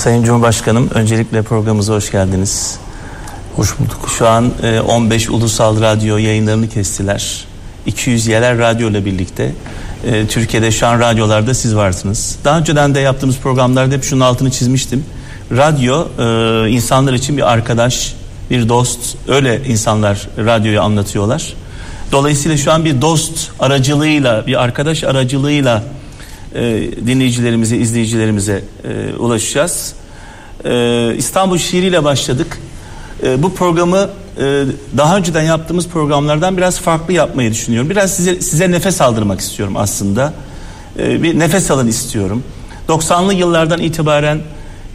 Sayın Cumhurbaşkanım öncelikle programımıza hoş geldiniz. Hoş bulduk. Şu an 15 e, ulusal radyo yayınlarını kestiler. 200 yerel radyo ile birlikte e, Türkiye'de şu an radyolarda siz varsınız. Daha önceden de yaptığımız programlarda hep şunun altını çizmiştim. Radyo e, insanlar için bir arkadaş, bir dost. Öyle insanlar radyoyu anlatıyorlar. Dolayısıyla şu an bir dost aracılığıyla, bir arkadaş aracılığıyla e, dinleyicilerimize, izleyicilerimize e, ulaşacağız. E, İstanbul şiiriyle başladık. E, bu programı e, daha önceden yaptığımız programlardan biraz farklı yapmayı düşünüyorum. Biraz size, size nefes aldırmak istiyorum aslında. E, bir nefes alın istiyorum. 90'lı yıllardan itibaren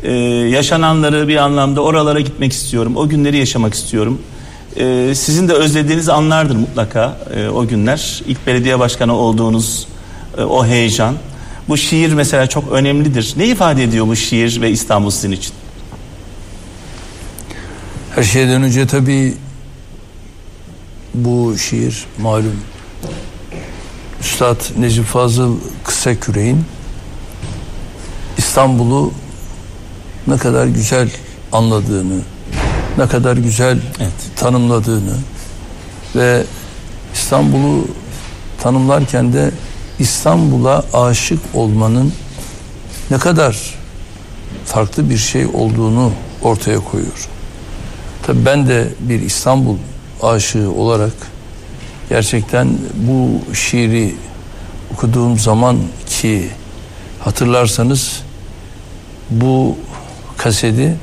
e, yaşananları bir anlamda oralara gitmek istiyorum. O günleri yaşamak istiyorum. E, sizin de özlediğiniz anlardır mutlaka e, o günler. İlk belediye başkanı olduğunuz e, o heyecan. Bu şiir mesela çok önemlidir. Ne ifade ediyor bu şiir ve İstanbul sizin için? Her şeyden önce tabii bu şiir malum Üstad Necip Fazıl Kısaküre'in İstanbul'u ne kadar güzel anladığını, ne kadar güzel evet. tanımladığını ve İstanbul'u tanımlarken de İstanbul'a aşık olmanın ne kadar farklı bir şey olduğunu ortaya koyuyor. Tabi ben de bir İstanbul aşığı olarak gerçekten bu şiiri okuduğum zaman ki hatırlarsanız bu kaseti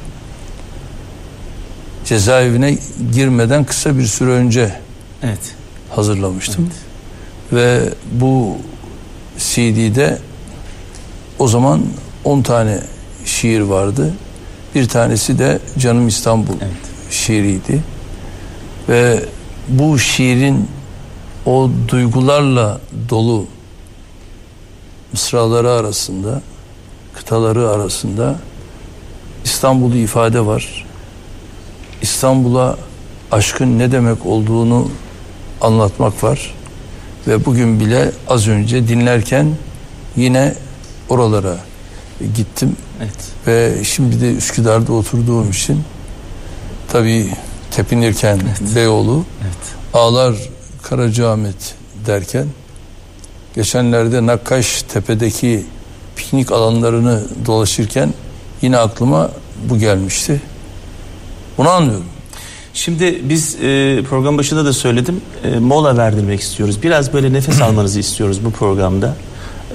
cezaevine girmeden kısa bir süre önce evet. hazırlamıştım. Evet. Ve bu CD'de o zaman 10 tane şiir vardı. Bir tanesi de Canım İstanbul evet. şiiriydi. Ve bu şiirin o duygularla dolu mısraları arasında, kıtaları arasında İstanbul'u ifade var. İstanbul'a aşkın ne demek olduğunu anlatmak var. Ve bugün bile az önce dinlerken yine oralara gittim. Evet. Ve şimdi de Üsküdar'da oturduğum için tabii tepinirken evet. Beyoğlu evet. Ağlar Karacaahmet derken geçenlerde Nakkaş Tepe'deki piknik alanlarını dolaşırken yine aklıma bu gelmişti. Bunu anlıyorum. Şimdi biz e, program başında da söyledim e, mola verdirmek istiyoruz. Biraz böyle nefes almanızı istiyoruz bu programda.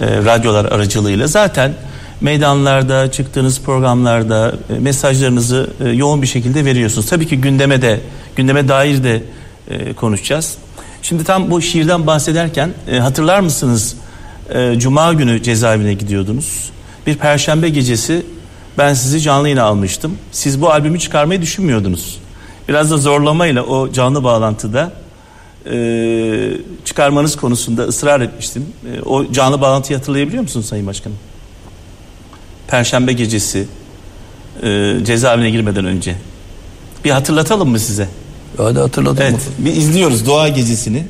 E, radyolar aracılığıyla. Zaten meydanlarda çıktığınız programlarda e, mesajlarınızı e, yoğun bir şekilde veriyorsunuz. Tabii ki gündeme de gündeme dair de e, konuşacağız. Şimdi tam bu şiirden bahsederken e, hatırlar mısınız? E, Cuma günü cezaevine gidiyordunuz. Bir perşembe gecesi ben sizi canlı yayına almıştım. Siz bu albümü çıkarmayı düşünmüyordunuz. Biraz da zorlamayla o canlı bağlantıda e, çıkarmanız konusunda ısrar etmiştim. E, o canlı bağlantıyı hatırlayabiliyor musunuz Sayın Başkanım? Perşembe gecesi e, cezaevine girmeden önce. Bir hatırlatalım mı size? Hadi hatırladım. Evet, bir izliyoruz Doğa Gecesi'ni.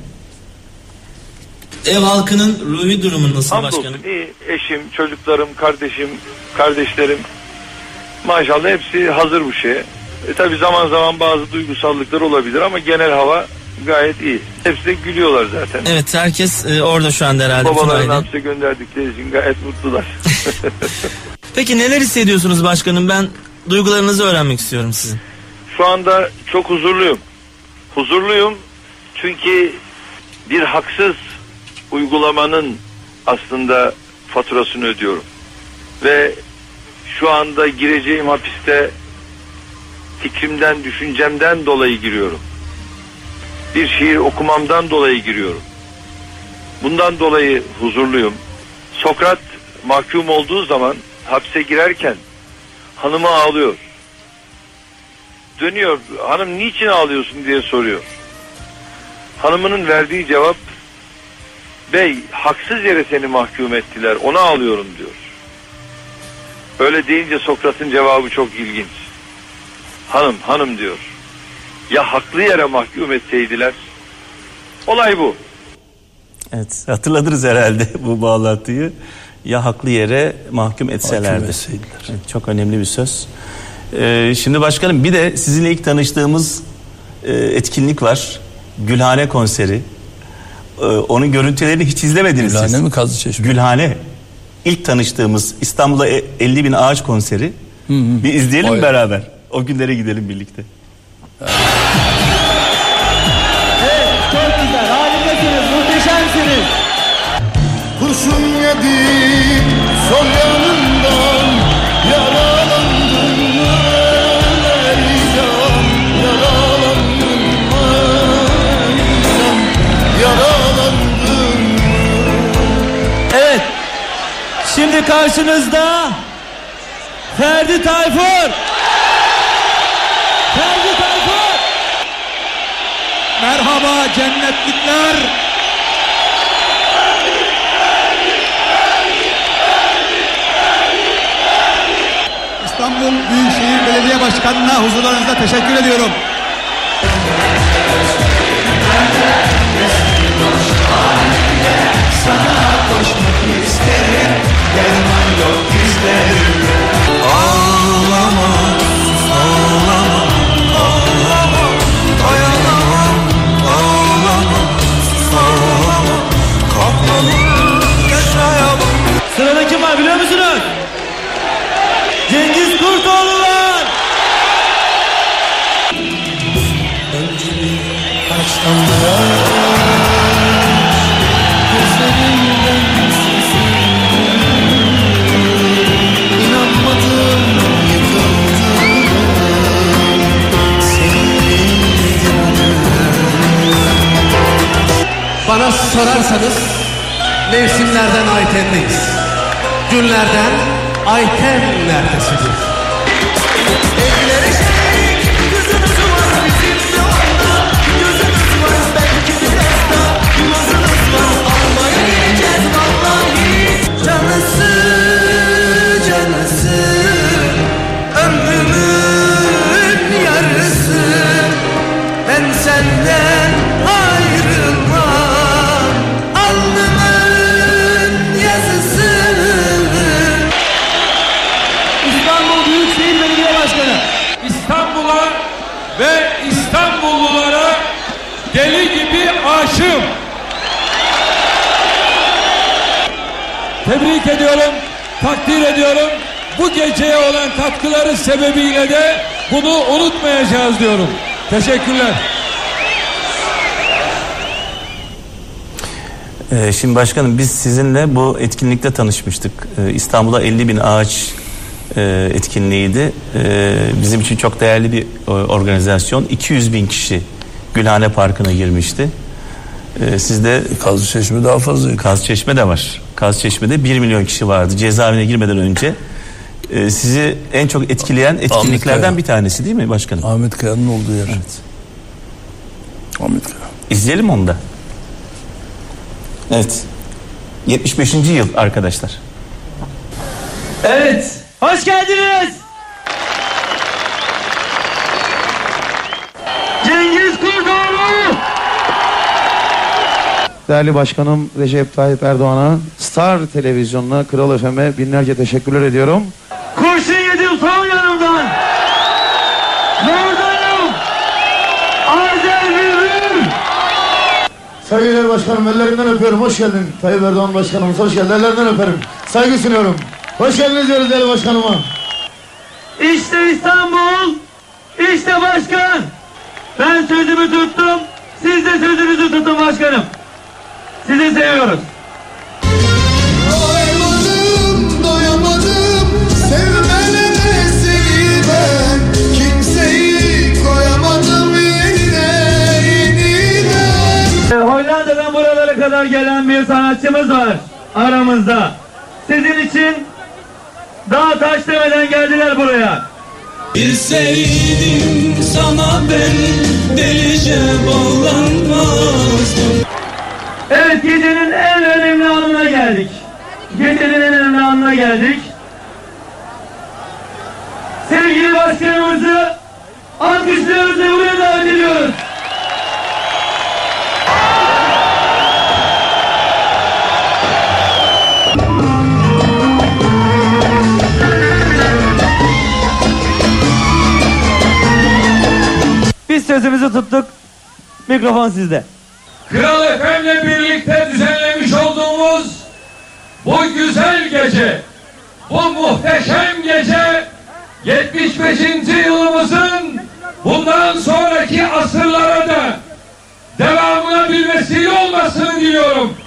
Ev halkının ruhi durumu nasıl Hamdolsun, başkanım? İyi. Eşim, çocuklarım, kardeşim, kardeşlerim maşallah hepsi hazır bu şeye. E tabi zaman zaman bazı duygusallıklar olabilir ama genel hava gayet iyi. Hepsi de gülüyorlar zaten. Evet herkes e, orada şu anda herhalde. Babaların hapse gönderdikleri için gayet mutlular. Peki neler hissediyorsunuz başkanım? Ben duygularınızı öğrenmek istiyorum sizin. Şu anda çok huzurluyum. Huzurluyum çünkü bir haksız uygulamanın aslında faturasını ödüyorum. Ve şu anda gireceğim hapiste fikrimden, düşüncemden dolayı giriyorum. Bir şiir okumamdan dolayı giriyorum. Bundan dolayı huzurluyum. Sokrat mahkum olduğu zaman hapse girerken hanımı ağlıyor. Dönüyor, hanım niçin ağlıyorsun diye soruyor. Hanımının verdiği cevap, bey haksız yere seni mahkum ettiler, ona ağlıyorum diyor. Öyle deyince Sokrat'ın cevabı çok ilginç. Hanım hanım diyor. Ya haklı yere mahkum etseydiler? Olay bu. Evet hatırladınız herhalde bu bağlantıyı. ya haklı yere mahkum etselerdi. Mahkum etseydiler. Evet, çok önemli bir söz. Ee, şimdi başkanım bir de sizinle ilk tanıştığımız e, etkinlik var. Gülhane konseri. Ee, onun görüntülerini hiç izlemediniz siz. Gülhane mi Kazlı Çeşme? Gülhane. İlk tanıştığımız İstanbul'da e- 50 bin ağaç konseri. Bir izleyelim Oy. beraber. O günlere gidelim birlikte. Çok güzel, harikasınız, muhteşemsiniz. Kurşun yedim sol yanından Yaralandım Yaralandım Yaralandım Evet, şimdi karşınızda Ferdi Tayfur. Ferdi Tayfur. Merhaba cennetlikler. İstanbul Büyükşehir Belediye Başkanı'na huzurlarınızda teşekkür ediyorum. Sırada Bana sorarsanız mevsimlerden Ayten'deyiz. Günlerden Ayten neredesindir? Tebrik ediyorum, takdir ediyorum. Bu geceye olan katkıları sebebiyle de bunu unutmayacağız diyorum. Teşekkürler. Ee, şimdi başkanım biz sizinle bu etkinlikte tanışmıştık. Ee, İstanbul'da 50 bin ağaç e, etkinliğiydi. Ee, bizim için çok değerli bir e, organizasyon. 200 bin kişi Gülhane Parkı'na girmişti. Ee, sizde Kazlı Çeşme daha fazla. Kazçeşme de var. Kazçeşme'de 1 milyon kişi vardı. Cezaevine girmeden önce e, sizi en çok etkileyen etkinliklerden bir tanesi değil mi başkanım? Ahmet Kaya'nın olduğu yer. Ahmet Kaya. İzleyelim onu da. Evet. 75. yıl arkadaşlar. Evet, hoş geldiniz. Değerli Başkanım Recep Tayyip Erdoğan'a, Star Televizyonu'na, Kral FM'e binlerce teşekkürler ediyorum. Kurşun yedim sol yanımdan. Yordayım. Azer Bülbül. Saygıdeğer Başkanım ellerinden öpüyorum. Hoş geldin. Tayyip Erdoğan Başkanımız hoş geldin. Ellerinden öperim. Saygı sunuyorum. Hoş geldiniz diyoruz değerli başkanıma. İşte İstanbul. İşte başkan. Ben sözümü tuttum. Siz de sözünüzü tutun başkanım. Sizi seviyoruz. Doyamadım, doyamadım Sevmelere seni ben Kimseyi koyamadım yerine, yeniden Ee, Hollanda'dan buralara kadar gelen bir sanatçımız var aramızda. Sizin için daha taş demeden geldiler buraya. Bilseydim sana ben delice bağlanmazdım Evet gecenin en önemli anına geldik. Gecenin en önemli anına geldik. Sevgili başkanımızı alkışlıyoruz ve buraya davet ediyoruz. Biz sözümüzü tuttuk. Mikrofon sizde. Kral Efem'le birlikte düzenlemiş olduğumuz bu güzel gece, bu muhteşem gece 75. yılımızın bundan sonraki asırlara da devamına bir vesile olmasını diliyorum.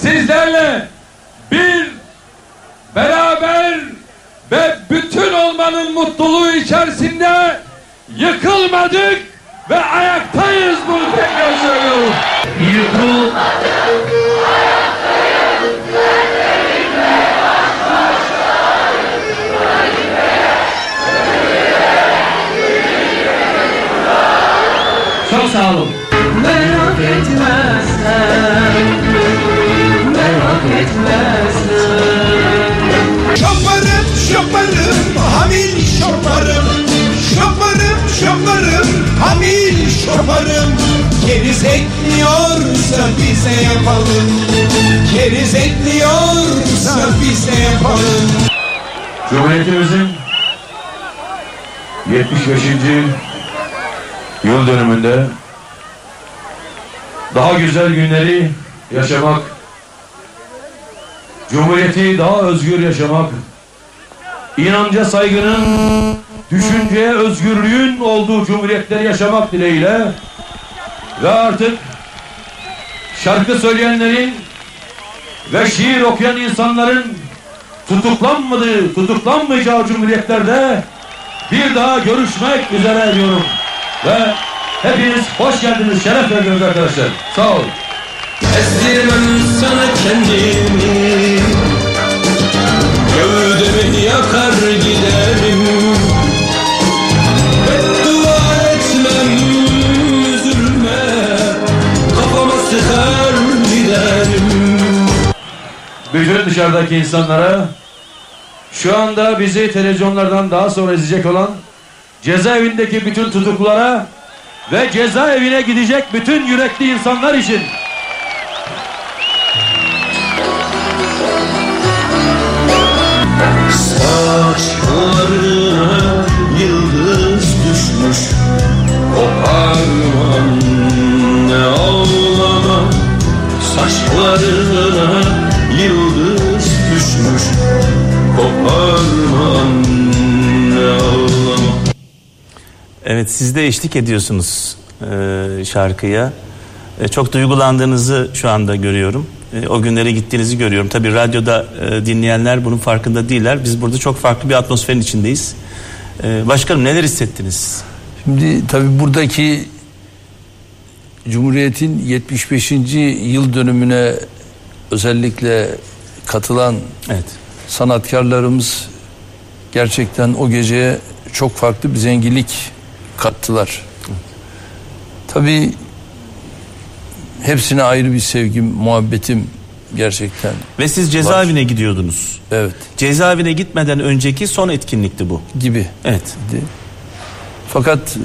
Sizlerle bir beraber ve bütün olmanın mutluluğu içerisinde yıkılmadık ve ayaktayız bunu tekrar söylüyorum. Yıkıl. Çok sağ olun. Merak etmezler Merak etmezler bize yapalım Keriz etmiyorsa bize yapalım Cumhuriyetimizin 75. yıl dönümünde daha güzel günleri yaşamak, Cumhuriyeti daha özgür yaşamak, inanca saygının, düşünceye özgürlüğün olduğu cumhuriyetleri yaşamak dileğiyle ve artık şarkı söyleyenlerin ve şiir okuyan insanların tutuklanmadığı, tutuklanmayacağı cumhuriyetlerde bir daha görüşmek üzere diyorum. Ve hepiniz hoş geldiniz, şeref verdiniz arkadaşlar. Sağ olun. Ezdirmem sana kendimi Gövdemi yakar giderim Bütün dışarıdaki insanlara şu anda bizi televizyonlardan daha sonra izleyecek olan cezaevindeki bütün tutuklulara ve cezaevine gidecek bütün yürekli insanlar için. Saçlarına yıldız düşmüş. Koparmam ne ağlama. Saçlarına düşmüş ağlama Evet siz de eşlik ediyorsunuz e, şarkıya. E, çok duygulandığınızı şu anda görüyorum. E, o günlere gittiğinizi görüyorum. Tabii radyoda e, dinleyenler bunun farkında değiller. Biz burada çok farklı bir atmosferin içindeyiz. E, başkanım neler hissettiniz? Şimdi tabii buradaki Cumhuriyet'in 75. yıl dönümüne özellikle katılan Evet. sanatkarlarımız gerçekten o geceye çok farklı bir zenginlik kattılar. Tabii hepsine ayrı bir sevgim, muhabbetim gerçekten. Ve siz cezaevine gidiyordunuz. Evet Cezaevine gitmeden önceki son etkinlikti bu. gibi. Evet. Fakat e,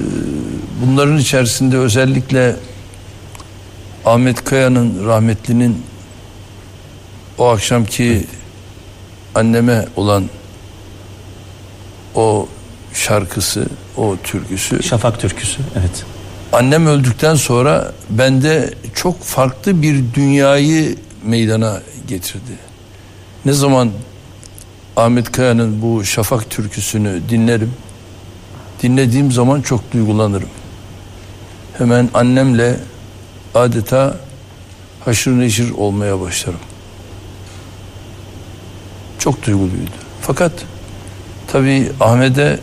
bunların içerisinde özellikle Ahmet Kaya'nın rahmetlinin o akşamki anneme olan o şarkısı, o türküsü Şafak türküsü. Evet. annem öldükten sonra bende çok farklı bir dünyayı meydana getirdi. Ne zaman Ahmet Kaya'nın bu Şafak türküsünü dinlerim. Dinlediğim zaman çok duygulanırım. Hemen annemle adeta haşır neşir olmaya başlarım. Çok duyguluydu. Fakat tabii Ahmet'e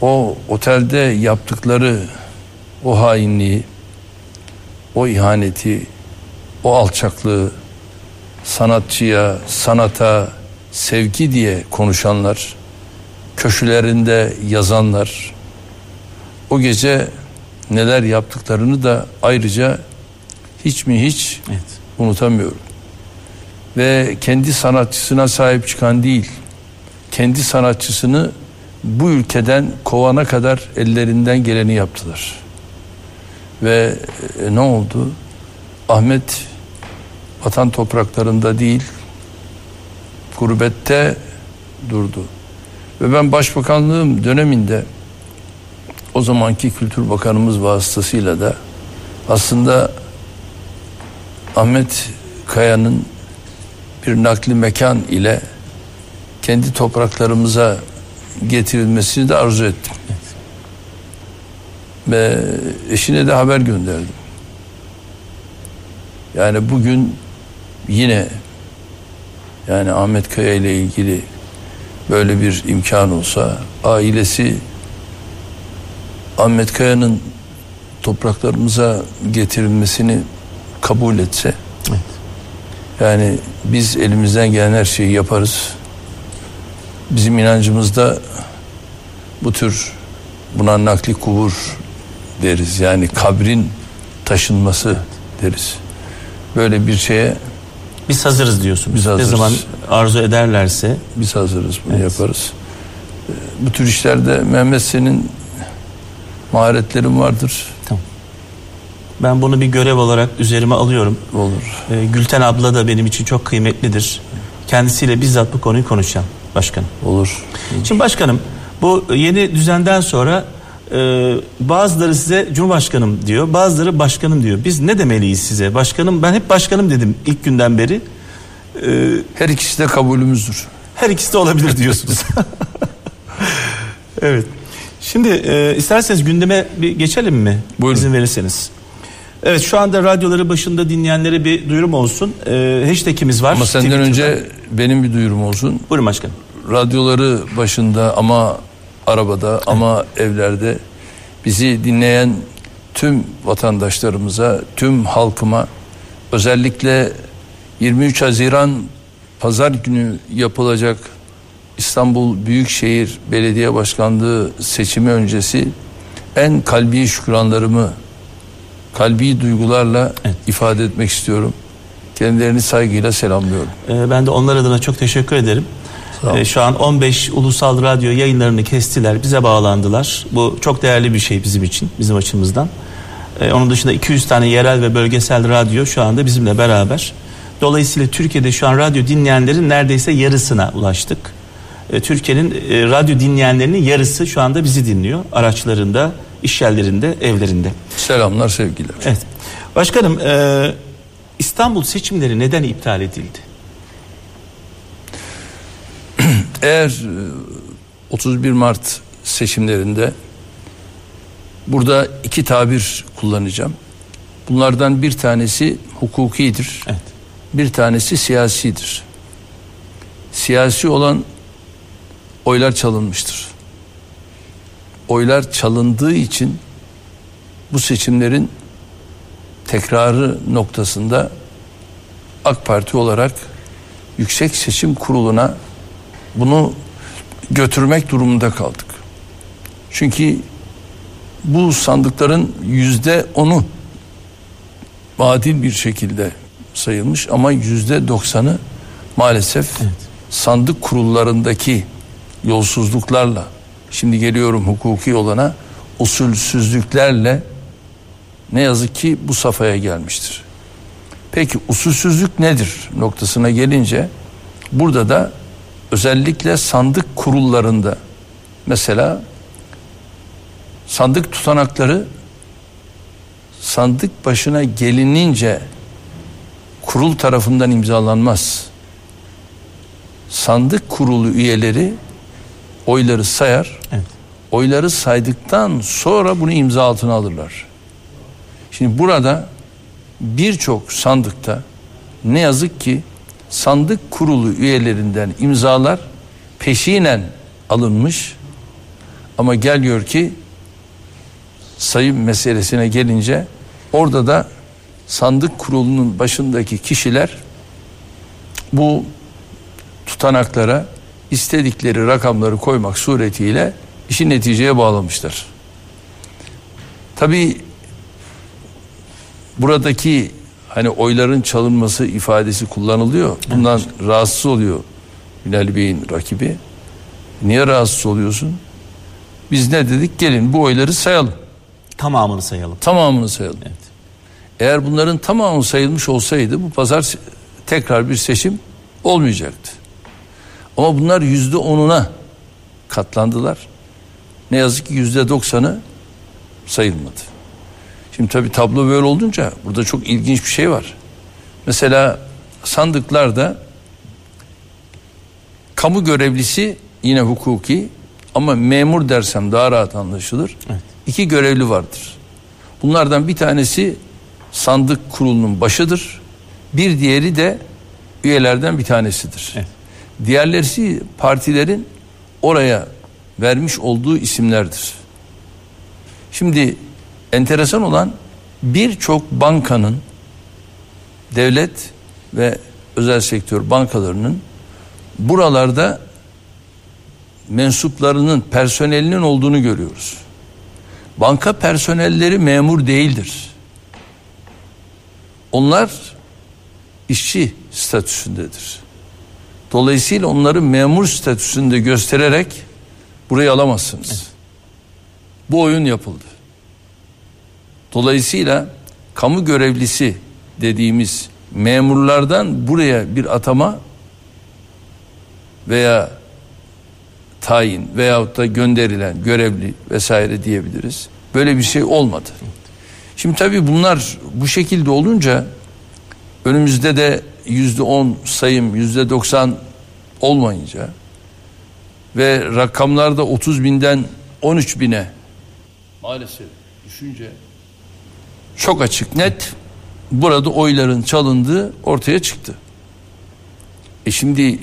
o otelde yaptıkları o hainliği, o ihaneti, o alçaklığı sanatçıya, sanata sevgi diye konuşanlar, köşelerinde yazanlar o gece neler yaptıklarını da ayrıca hiç mi hiç Evet. unutamıyorum. Ve kendi sanatçısına sahip çıkan değil, kendi sanatçısını bu ülkeden kovana kadar ellerinden geleni yaptılar. Ve e, ne oldu? Ahmet vatan topraklarında değil, gurbette durdu. Ve ben başbakanlığım döneminde o zamanki Kültür Bakanımız vasıtasıyla da aslında Ahmet Kaya'nın bir nakli mekan ile kendi topraklarımıza getirilmesini de arzu ettim. Ve eşine de haber gönderdim. Yani bugün yine yani Ahmet Kaya ile ilgili böyle bir imkan olsa ailesi Ahmet Kaya'nın topraklarımıza getirilmesini kabul etse yani biz elimizden gelen her şeyi yaparız. Bizim inancımızda bu tür buna nakli kubur deriz. Yani kabrin taşınması deriz. Böyle bir şeye Biz hazırız diyorsunuz. Biz hazırız. Ne zaman arzu ederlerse biz hazırız bunu Evet. yaparız. Ee, Bu tür işlerde Mehmet senin maharetlerin vardır. Ben bunu bir görev olarak üzerime alıyorum. Olur. Ee, Gülten abla da benim için çok kıymetlidir. Kendisiyle bizzat bu konuyu konuşacağım başkanım. Olur. Şimdi başkanım bu yeni düzenden sonra e, bazıları size cumhurbaşkanım diyor bazıları başkanım diyor. Biz ne demeliyiz size başkanım ben hep başkanım dedim ilk günden beri. Ee, Her ikisi de kabulümüzdür. her ikisi de olabilir diyorsunuz. evet. Şimdi e, isterseniz gündeme bir geçelim mi? Buyurun. İzin verirseniz. Evet şu anda radyoları başında dinleyenlere bir duyurum olsun. E, hashtagimiz var. Ama senden Twitter'da. önce benim bir duyurum olsun. Buyurun başkanım. radyoları başında ama arabada ama evlerde bizi dinleyen tüm vatandaşlarımıza, tüm halkıma özellikle 23 Haziran pazar günü yapılacak İstanbul Büyükşehir Belediye Başkanlığı seçimi öncesi en kalbi şükranlarımı kalbi duygularla ifade etmek istiyorum. Kendilerini saygıyla selamlıyorum. E, ben de onlar adına çok teşekkür ederim. Sağ ol. E, şu an 15 ulusal radyo yayınlarını kestiler, bize bağlandılar. Bu çok değerli bir şey bizim için, bizim açımızdan. E, onun dışında 200 tane yerel ve bölgesel radyo şu anda bizimle beraber. Dolayısıyla Türkiye'de şu an radyo dinleyenlerin neredeyse yarısına ulaştık. E, Türkiye'nin e, radyo dinleyenlerinin yarısı şu anda bizi dinliyor. Araçlarında, iş yerlerinde, evlerinde. Selamlar, sevgiler. Evet. Başkanım, e, İstanbul seçimleri neden iptal edildi? Eğer e, 31 Mart seçimlerinde burada iki tabir kullanacağım. Bunlardan bir tanesi hukukidir. Evet. Bir tanesi siyasidir. Siyasi olan oylar çalınmıştır. Oylar çalındığı için bu seçimlerin tekrarı noktasında AK Parti olarak Yüksek Seçim Kurulu'na bunu götürmek durumunda kaldık. Çünkü bu sandıkların yüzde onu adil bir şekilde sayılmış ama yüzde doksanı maalesef sandık kurullarındaki yolsuzluklarla şimdi geliyorum hukuki olana usulsüzlüklerle ne yazık ki bu safhaya gelmiştir. Peki usulsüzlük nedir noktasına gelince burada da özellikle sandık kurullarında mesela sandık tutanakları sandık başına gelinince kurul tarafından imzalanmaz. Sandık kurulu üyeleri oyları sayar. Evet. Oyları saydıktan sonra bunu imza altına alırlar. Şimdi burada birçok sandıkta ne yazık ki sandık kurulu üyelerinden imzalar peşinen alınmış ama gel gör ki sayım meselesine gelince orada da sandık kurulunun başındaki kişiler bu tutanaklara istedikleri rakamları koymak suretiyle işi neticeye bağlamışlar. Tabii buradaki hani oyların çalınması ifadesi kullanılıyor. Bundan rahatsız oluyor Bilal Bey'in rakibi. Niye rahatsız oluyorsun? Biz ne dedik? Gelin bu oyları sayalım. Tamamını sayalım. Tamamını sayalım. Evet. Eğer bunların tamamı sayılmış olsaydı bu pazar tekrar bir seçim olmayacaktı. Ama bunlar yüzde onuna katlandılar. Ne yazık ki yüzde doksanı sayılmadı. Şimdi tabi tablo böyle olunca burada çok ilginç bir şey var. Mesela sandıklarda kamu görevlisi yine hukuki ama memur dersem daha rahat anlaşılır. İki görevli vardır. Bunlardan bir tanesi sandık kurulunun başıdır. Bir diğeri de üyelerden bir tanesidir. Diğerleri partilerin oraya vermiş olduğu isimlerdir. Şimdi enteresan olan birçok bankanın devlet ve özel sektör bankalarının buralarda mensuplarının personelinin olduğunu görüyoruz. Banka personelleri memur değildir. Onlar işçi statüsündedir. Dolayısıyla onları memur statüsünde göstererek burayı alamazsınız. Bu oyun yapıldı. Dolayısıyla kamu görevlisi dediğimiz memurlardan buraya bir atama veya tayin veyahut da gönderilen görevli vesaire diyebiliriz. Böyle bir şey olmadı. Şimdi tabii bunlar bu şekilde olunca önümüzde de yüzde on sayım yüzde doksan olmayınca ve rakamlarda 30 binden 13 bine maalesef düşünce çok açık net burada oyların çalındığı ortaya çıktı. E şimdi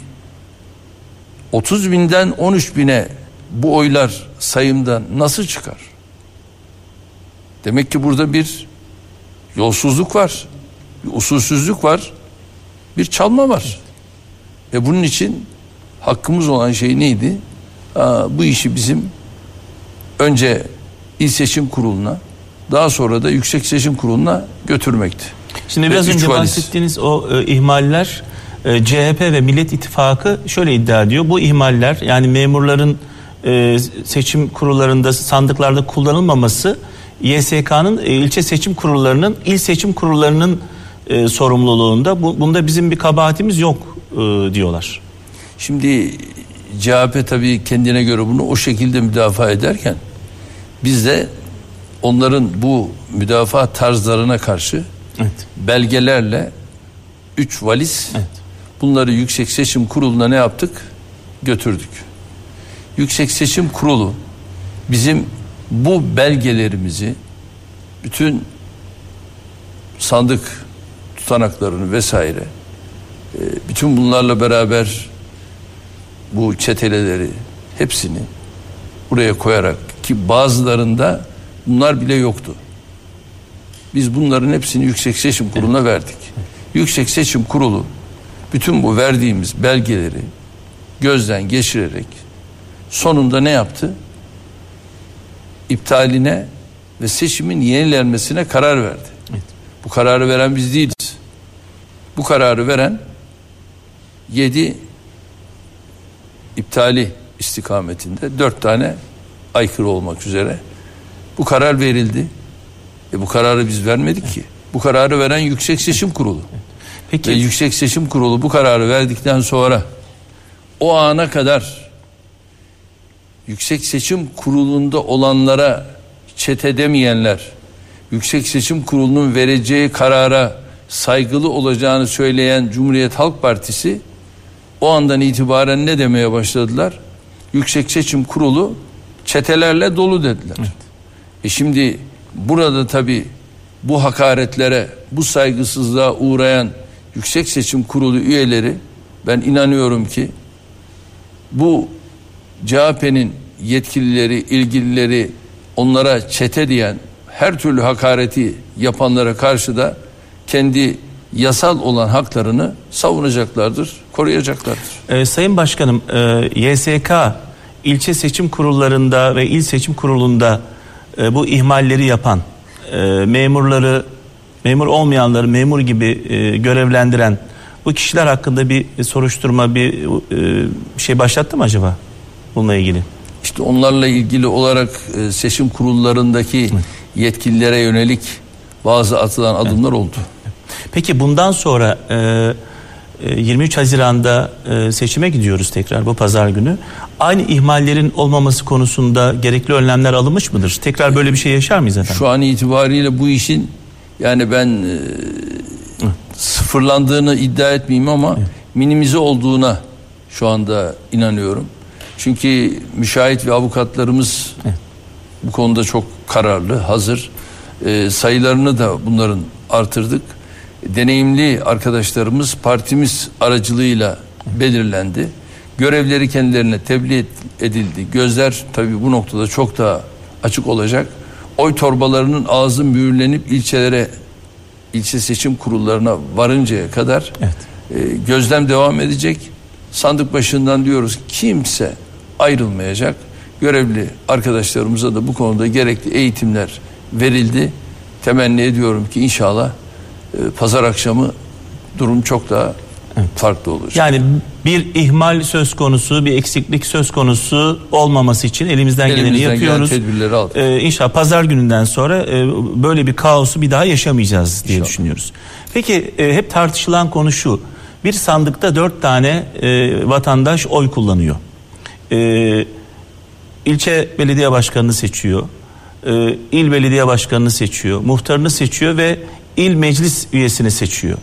30 binden 13 bine bu oylar sayımdan nasıl çıkar? Demek ki burada bir yolsuzluk var, bir usulsüzlük var, bir çalma var. Ve bunun için hakkımız olan şey neydi? Aa, bu işi bizim önce İl Seçim Kurulu'na daha sonra da Yüksek Seçim Kurulu'na götürmekti. Şimdi Ve biraz önce valiz. bahsettiğiniz o e, ihmaller e, CHP ve Millet İttifakı şöyle iddia ediyor. Bu ihmaller yani memurların e, seçim kurullarında sandıklarda kullanılmaması YSK'nın e, ilçe seçim kurullarının il seçim kurullarının e, sorumluluğunda. Bu, bunda bizim bir kabahatimiz yok e, diyorlar. Şimdi CHP tabii kendine göre bunu o şekilde müdafaa ederken biz de onların bu müdafaa tarzlarına karşı Evet. belgelerle üç valiz Evet. bunları Yüksek Seçim Kurulu'na ne yaptık? Götürdük. Yüksek Seçim Kurulu bizim bu belgelerimizi bütün sandık tutanaklarını vesaire e, bütün bunlarla beraber bu çeteleleri hepsini buraya koyarak ki bazılarında bunlar bile yoktu. Biz bunların hepsini Yüksek Seçim Kurulu'na verdik. Yüksek Seçim Kurulu bütün bu verdiğimiz belgeleri gözden geçirerek sonunda ne yaptı? İptaline ve seçimin yenilenmesine karar verdi. Bu kararı veren biz değiliz. Bu kararı veren yedi iptali istikametinde dört tane aykırı olmak üzere bu karar verildi. E bu kararı biz vermedik ki. Bu kararı veren Yüksek Seçim Kurulu. Peki Ve Yüksek Seçim Kurulu bu kararı verdikten sonra o ana kadar Yüksek Seçim Kurulu'nda olanlara çete demeyenler, Yüksek Seçim Kurulu'nun vereceği karara saygılı olacağını söyleyen Cumhuriyet Halk Partisi o andan itibaren ne demeye başladılar? Yüksek Seçim Kurulu çetelerle dolu dediler. E şimdi burada tabi bu hakaretlere, bu saygısızlığa uğrayan Yüksek Seçim Kurulu üyeleri ben inanıyorum ki bu CHP'nin yetkilileri, ilgilileri onlara çete diyen her türlü hakareti yapanlara karşı da kendi yasal olan haklarını savunacaklardır, koruyacaklardır. Ee, Sayın Başkanım, e, YSK ilçe seçim kurullarında ve il seçim kurulunda e, bu ihmalleri yapan e, memurları, memur olmayanları memur gibi e, görevlendiren bu kişiler hakkında bir soruşturma, bir e, şey başlattı mı acaba bununla ilgili? İşte onlarla ilgili olarak e, seçim kurullarındaki yetkililere yönelik bazı atılan adımlar oldu. Peki bundan sonra e, e, 23 Haziran'da e, seçime gidiyoruz tekrar bu pazar günü. Aynı ihmallerin olmaması konusunda gerekli önlemler alınmış mıdır? Tekrar böyle bir şey yaşar mıyız efendim? Şu an itibariyle bu işin yani ben e, sıfırlandığını iddia etmeyeyim ama minimize olduğuna şu anda inanıyorum. Çünkü müşahit ve avukatlarımız bu konuda çok kararlı, hazır. E, sayılarını da bunların artırdık. Deneyimli arkadaşlarımız partimiz aracılığıyla belirlendi. Görevleri kendilerine tebliğ edildi. Gözler tabii bu noktada çok daha açık olacak. Oy torbalarının ağzı mühürlenip ilçelere ilçe seçim kurullarına varıncaya kadar Evet. e, gözlem devam edecek. Sandık başından diyoruz ki kimse ayrılmayacak. Görevli arkadaşlarımıza da bu konuda gerekli eğitimler verildi. Temenni ediyorum ki inşallah pazar akşamı durum çok daha farklı olacak. Yani bir ihmal söz konusu, bir eksiklik söz konusu olmaması için elimizden, geleni Elimizden gelen yapıyoruz. tedbirleri aldık. Ee, inşallah pazar gününden sonra e, böyle bir kaosu bir daha yaşamayacağız diye düşünüyoruz. Peki e, hep tartışılan konu şu. Bir sandıkta dört tane e, vatandaş oy kullanıyor. E, ilçe belediye başkanını seçiyor. E, il belediye başkanını seçiyor. Muhtarını seçiyor ve il meclis üyesini seçiyor.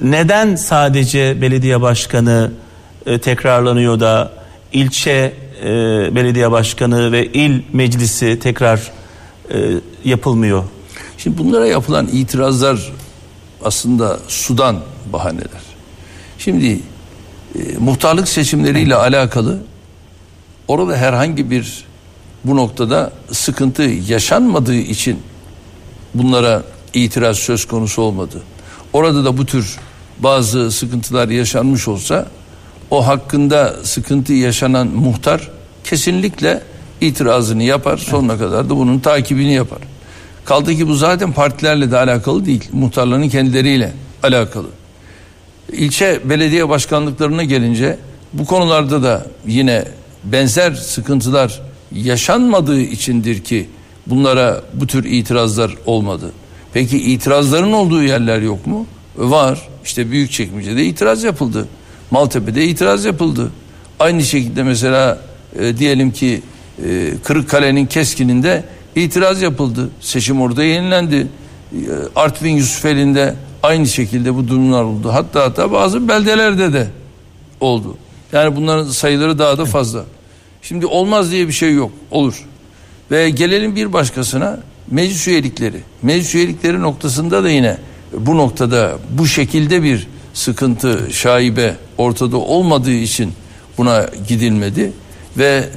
Neden sadece belediye başkanı e, tekrarlanıyor da ilçe e, belediye başkanı ve il meclisi tekrar e, yapılmıyor? Şimdi bunlara yapılan itirazlar aslında sudan bahaneler. Şimdi e, muhtarlık seçimleriyle alakalı orada herhangi bir bu noktada sıkıntı yaşanmadığı için bunlara itiraz söz konusu olmadı. Orada da bu tür bazı sıkıntılar yaşanmış olsa o hakkında sıkıntı yaşanan muhtar kesinlikle itirazını yapar sonuna kadar da bunun takibini yapar. Kaldı ki bu zaten partilerle de alakalı değil. Muhtarların kendileriyle alakalı. İlçe belediye başkanlıklarına gelince bu konularda da yine benzer sıkıntılar yaşanmadığı içindir ki bunlara bu tür itirazlar olmadı. Peki itirazların olduğu yerler yok mu? Var. İşte Büyükçekmece'de itiraz yapıldı. Maltepe'de itiraz yapıldı. Aynı şekilde mesela e, diyelim ki e, Kırıkkale'nin Keskin'inde itiraz yapıldı. Seçim orada yenilendi. E, Artvin Yusufeli'nde aynı şekilde bu durumlar oldu. Hatta hatta bazı beldelerde de oldu. Yani bunların sayıları daha da fazla. Şimdi olmaz diye bir şey yok. Olur. Ve gelelim bir başkasına meclis üyelikleri. Meclis üyelikleri noktasında da yine bu noktada bu şekilde bir sıkıntı, şaibe ortada olmadığı için buna gidilmedi ve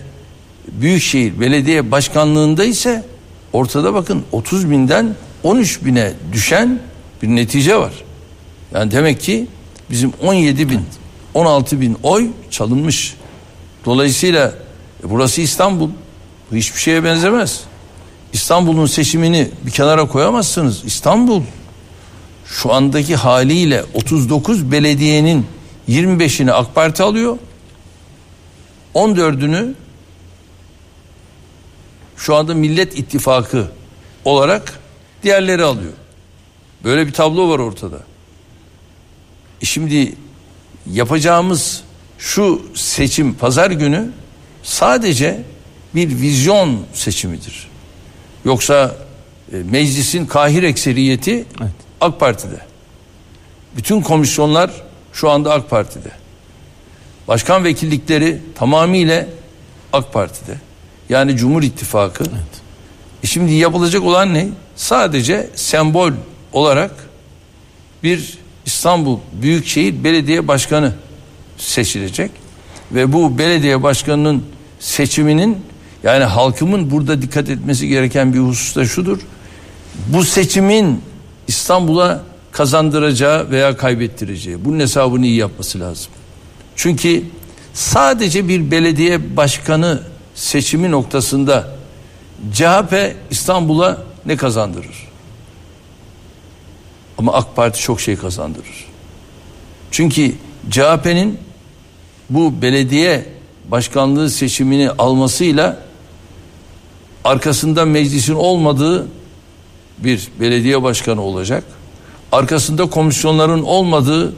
Büyükşehir Belediye Başkanlığında ise ortada bakın 30 binden 13 bine düşen bir netice var. Yani demek ki bizim 17 bin 16 bin oy çalınmış. Dolayısıyla burası İstanbul. Bu hiçbir şeye benzemez. İstanbul'un seçimini bir kenara koyamazsınız. İstanbul şu andaki haliyle 39 belediyenin 25'ini AK Parti alıyor. 14'ünü şu anda Millet İttifakı olarak diğerleri alıyor. Böyle bir tablo var ortada. E şimdi yapacağımız şu seçim pazar günü sadece bir vizyon seçimidir. Yoksa e, meclisin kahir ekseriyeti AK Parti'de. Bütün komisyonlar şu anda AK Parti'de. Başkan vekillikleri tamamıyla AK Parti'de. Yani Cumhur İttifakı. E şimdi yapılacak olan ne? Sadece sembol olarak bir İstanbul Büyükşehir Belediye Başkanı seçilecek ve bu belediye başkanının seçiminin yani halkımın burada dikkat etmesi gereken bir husus da şudur. Bu seçimin İstanbul'a kazandıracağı veya kaybettireceği bunun hesabını iyi yapması lazım. Çünkü sadece bir belediye başkanı seçimi noktasında CHP İstanbul'a ne kazandırır? Ama AK Parti çok şey kazandırır. Çünkü CHP'nin bu belediye başkanlığı seçimini almasıyla arkasında meclisin olmadığı bir belediye başkanı olacak. Arkasında komisyonların olmadığı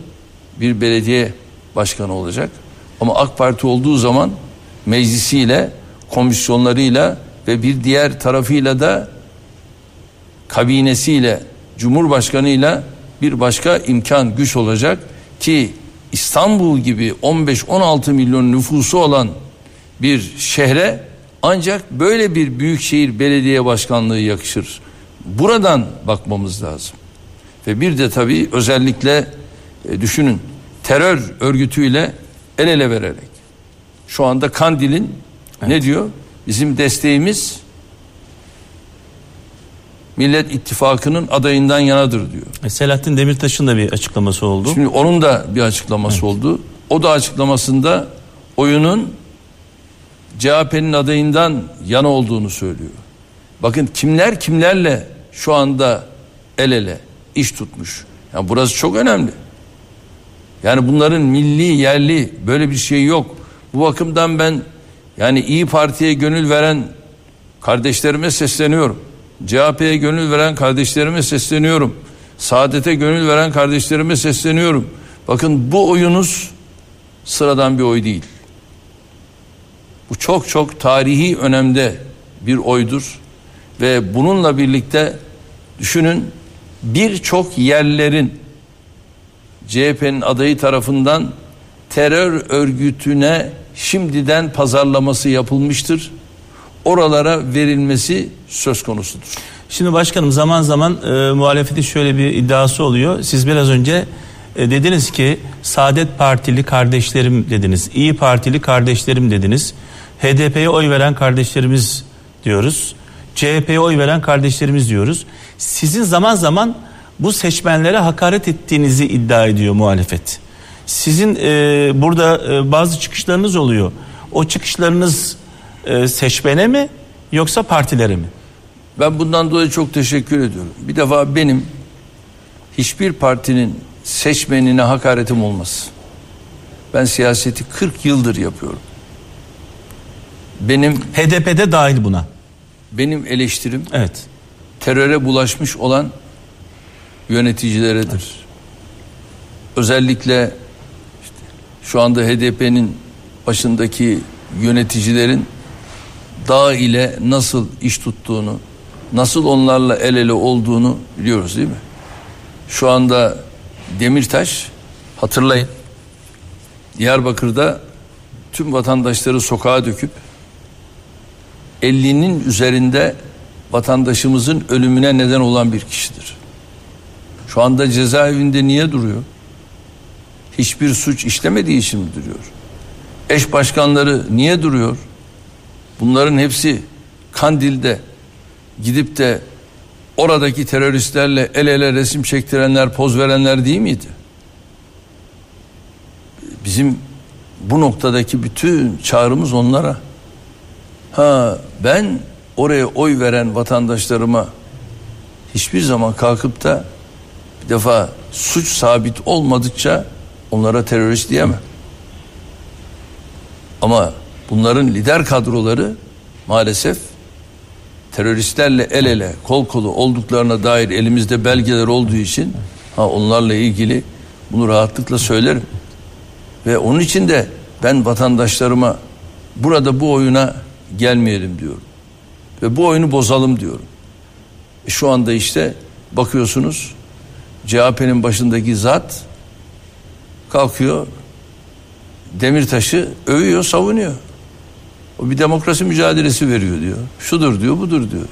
bir belediye başkanı olacak. Ama AK Parti olduğu zaman meclisiyle, komisyonlarıyla ve bir diğer tarafıyla da kabinesiyle, cumhurbaşkanıyla bir başka imkan güç olacak ki İstanbul gibi 15-16 milyon nüfusu olan bir şehre ancak böyle bir büyükşehir belediye başkanlığı yakışır. Buradan bakmamız lazım. Ve bir de tabii özellikle e, düşünün terör örgütüyle el ele vererek. Şu anda Kandil'in ne diyor? Bizim desteğimiz Millet İttifakı'nın adayından yanadır diyor. E, Selahattin Demirtaş'ın da bir açıklaması oldu. Şimdi onun da bir açıklaması oldu. O da açıklamasında oyunun CHP'nin adayından yana olduğunu söylüyor. Bakın kimler kimlerle şu anda el ele iş tutmuş. Yani burası çok önemli. Yani bunların milli yerli böyle bir şey yok. Bu bakımdan ben yani İyi Parti'ye gönül veren kardeşlerime sesleniyorum. CHP'ye gönül veren kardeşlerime sesleniyorum. Saadete gönül veren kardeşlerime sesleniyorum. Bakın bu oyunuz sıradan bir oy değil. Bu çok çok tarihi önemde bir oydur. Ve bununla birlikte düşünün birçok yerlerin CHP'nin adayı tarafından terör örgütüne şimdiden pazarlaması yapılmıştır. Oralara verilmesi söz konusudur. Şimdi başkanım zaman zaman e, muhalefetin şöyle bir iddiası oluyor. Siz biraz önce e, dediniz ki Saadet Partili kardeşlerim dediniz. İyi Partili kardeşlerim dediniz. HDP'ye oy veren kardeşlerimiz diyoruz. CHP'ye oy veren kardeşlerimiz diyoruz. Sizin zaman zaman bu seçmenlere hakaret ettiğinizi iddia ediyor muhalefet. Sizin e, burada e, bazı çıkışlarınız oluyor. O çıkışlarınız e, seçmene mi yoksa partilere mi? Ben bundan dolayı çok teşekkür ediyorum. Bir defa benim hiçbir partinin seçmenine hakaretim olmaz. Ben siyaseti 40 yıldır yapıyorum. Benim HDP'de dahil buna. benim eleştirim Evet. teröre bulaşmış olan yöneticileredir. Özellikle işte şu anda HDP'nin başındaki yöneticilerin dağ ile nasıl iş tuttuğunu, nasıl onlarla el ele olduğunu biliyoruz değil mi? Şu anda Demirtaş hatırlayın Diyarbakır'da tüm vatandaşları sokağa döküp 50'nin üzerinde vatandaşımızın ölümüne neden olan bir kişidir. Şu anda cezaevinde niye duruyor? Hiçbir suç işlemediği için mi duruyor? Eş başkanları niye duruyor? Bunların hepsi Kandil'de gidip de oradaki teröristlerle el ele resim çektirenler, poz verenler değil miydi? Bizim bu noktadaki bütün çağrımız onlara. Ha ben oraya oy veren vatandaşlarıma hiçbir zaman kalkıp da bir defa suç sabit olmadıkça onlara terörist diyemem. Ama bunların lider kadroları maalesef teröristlerle el ele kol kolu olduklarına dair elimizde belgeler olduğu için ha onlarla ilgili bunu rahatlıkla söylerim. Ve onun için de ben vatandaşlarıma burada bu oyuna gelmeyelim diyorum. Ve bu oyunu bozalım diyorum. E şu anda işte bakıyorsunuz CHP'nin başındaki zat kalkıyor Demirtaş'ı övüyor, savunuyor. O bir demokrasi mücadelesi veriyor diyor. Şudur diyor, budur diyor.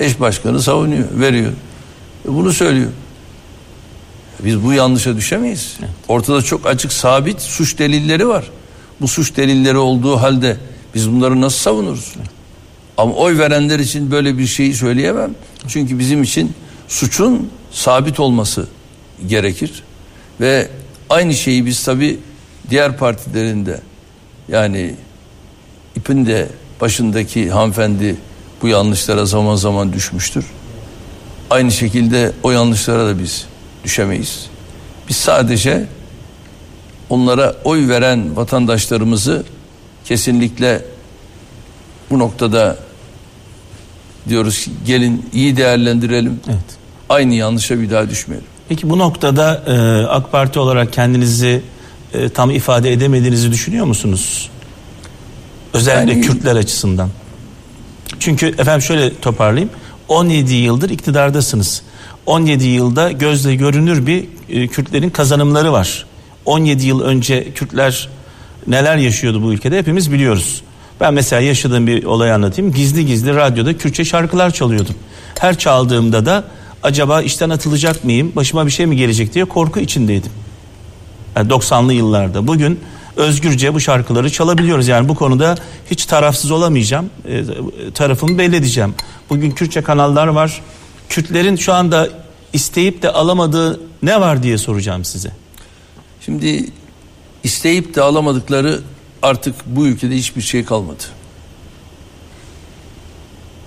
Eş başkanı savunuyor, veriyor. E bunu söylüyor. Biz bu yanlışa düşemeyiz. Ortada çok açık sabit suç delilleri var. Bu suç delilleri olduğu halde biz bunları nasıl savunuruz? Ama oy verenler için böyle bir şeyi söyleyemem. Çünkü bizim için suçun sabit olması gerekir. Ve aynı şeyi biz tabi diğer partilerinde yani ipin de başındaki hanımefendi bu yanlışlara zaman zaman düşmüştür. Aynı şekilde o yanlışlara da biz düşemeyiz. Biz sadece onlara oy veren vatandaşlarımızı kesinlikle bu noktada diyoruz ki gelin iyi değerlendirelim. Evet. Aynı yanlışa bir daha düşmeyelim. Peki bu noktada e, AK Parti olarak kendinizi e, tam ifade edemediğinizi düşünüyor musunuz? Özellikle Yani- Kürtler açısından. Çünkü efendim şöyle toparlayayım. 17 yıldır iktidardasınız. 17 yılda gözle görünür bir e, Kürtlerin kazanımları var. 17 yıl önce Kürtler neler yaşıyordu bu ülkede hepimiz biliyoruz. Ben mesela yaşadığım bir olayı anlatayım. Gizli gizli radyoda Kürtçe şarkılar çalıyordum. Her çaldığımda da acaba işten atılacak mıyım, başıma bir şey mi gelecek diye korku içindeydim. Yani 90'lı yıllarda. Bugün özgürce bu şarkıları çalabiliyoruz. Yani bu konuda hiç tarafsız olamayacağım. E, tarafımı belli edeceğim. Bugün Kürtçe kanallar var. Kürtlerin şu anda isteyip de alamadığı ne var diye soracağım size. Şimdi isteyip de alamadıkları artık bu ülkede hiçbir şey kalmadı.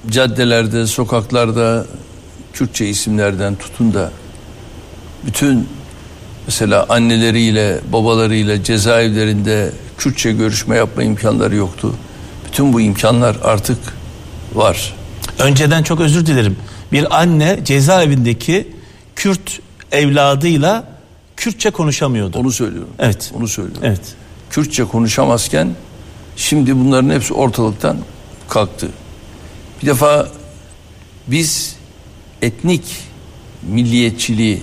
Caddelerde, sokaklarda Kürtçe isimlerden tutun da bütün mesela anneleriyle, babalarıyla cezaevlerinde Kürtçe görüşme yapma imkanları yoktu. Bütün bu imkanlar artık var. Önceden çok özür dilerim. Bir anne cezaevindeki Kürt evladıyla Kürtçe konuşamıyordu. Onu söylüyorum. Evet. Onu söylüyorum. Evet. Kürtçe konuşamazken şimdi bunların hepsi ortalıktan kalktı. Bir defa biz etnik milliyetçiliği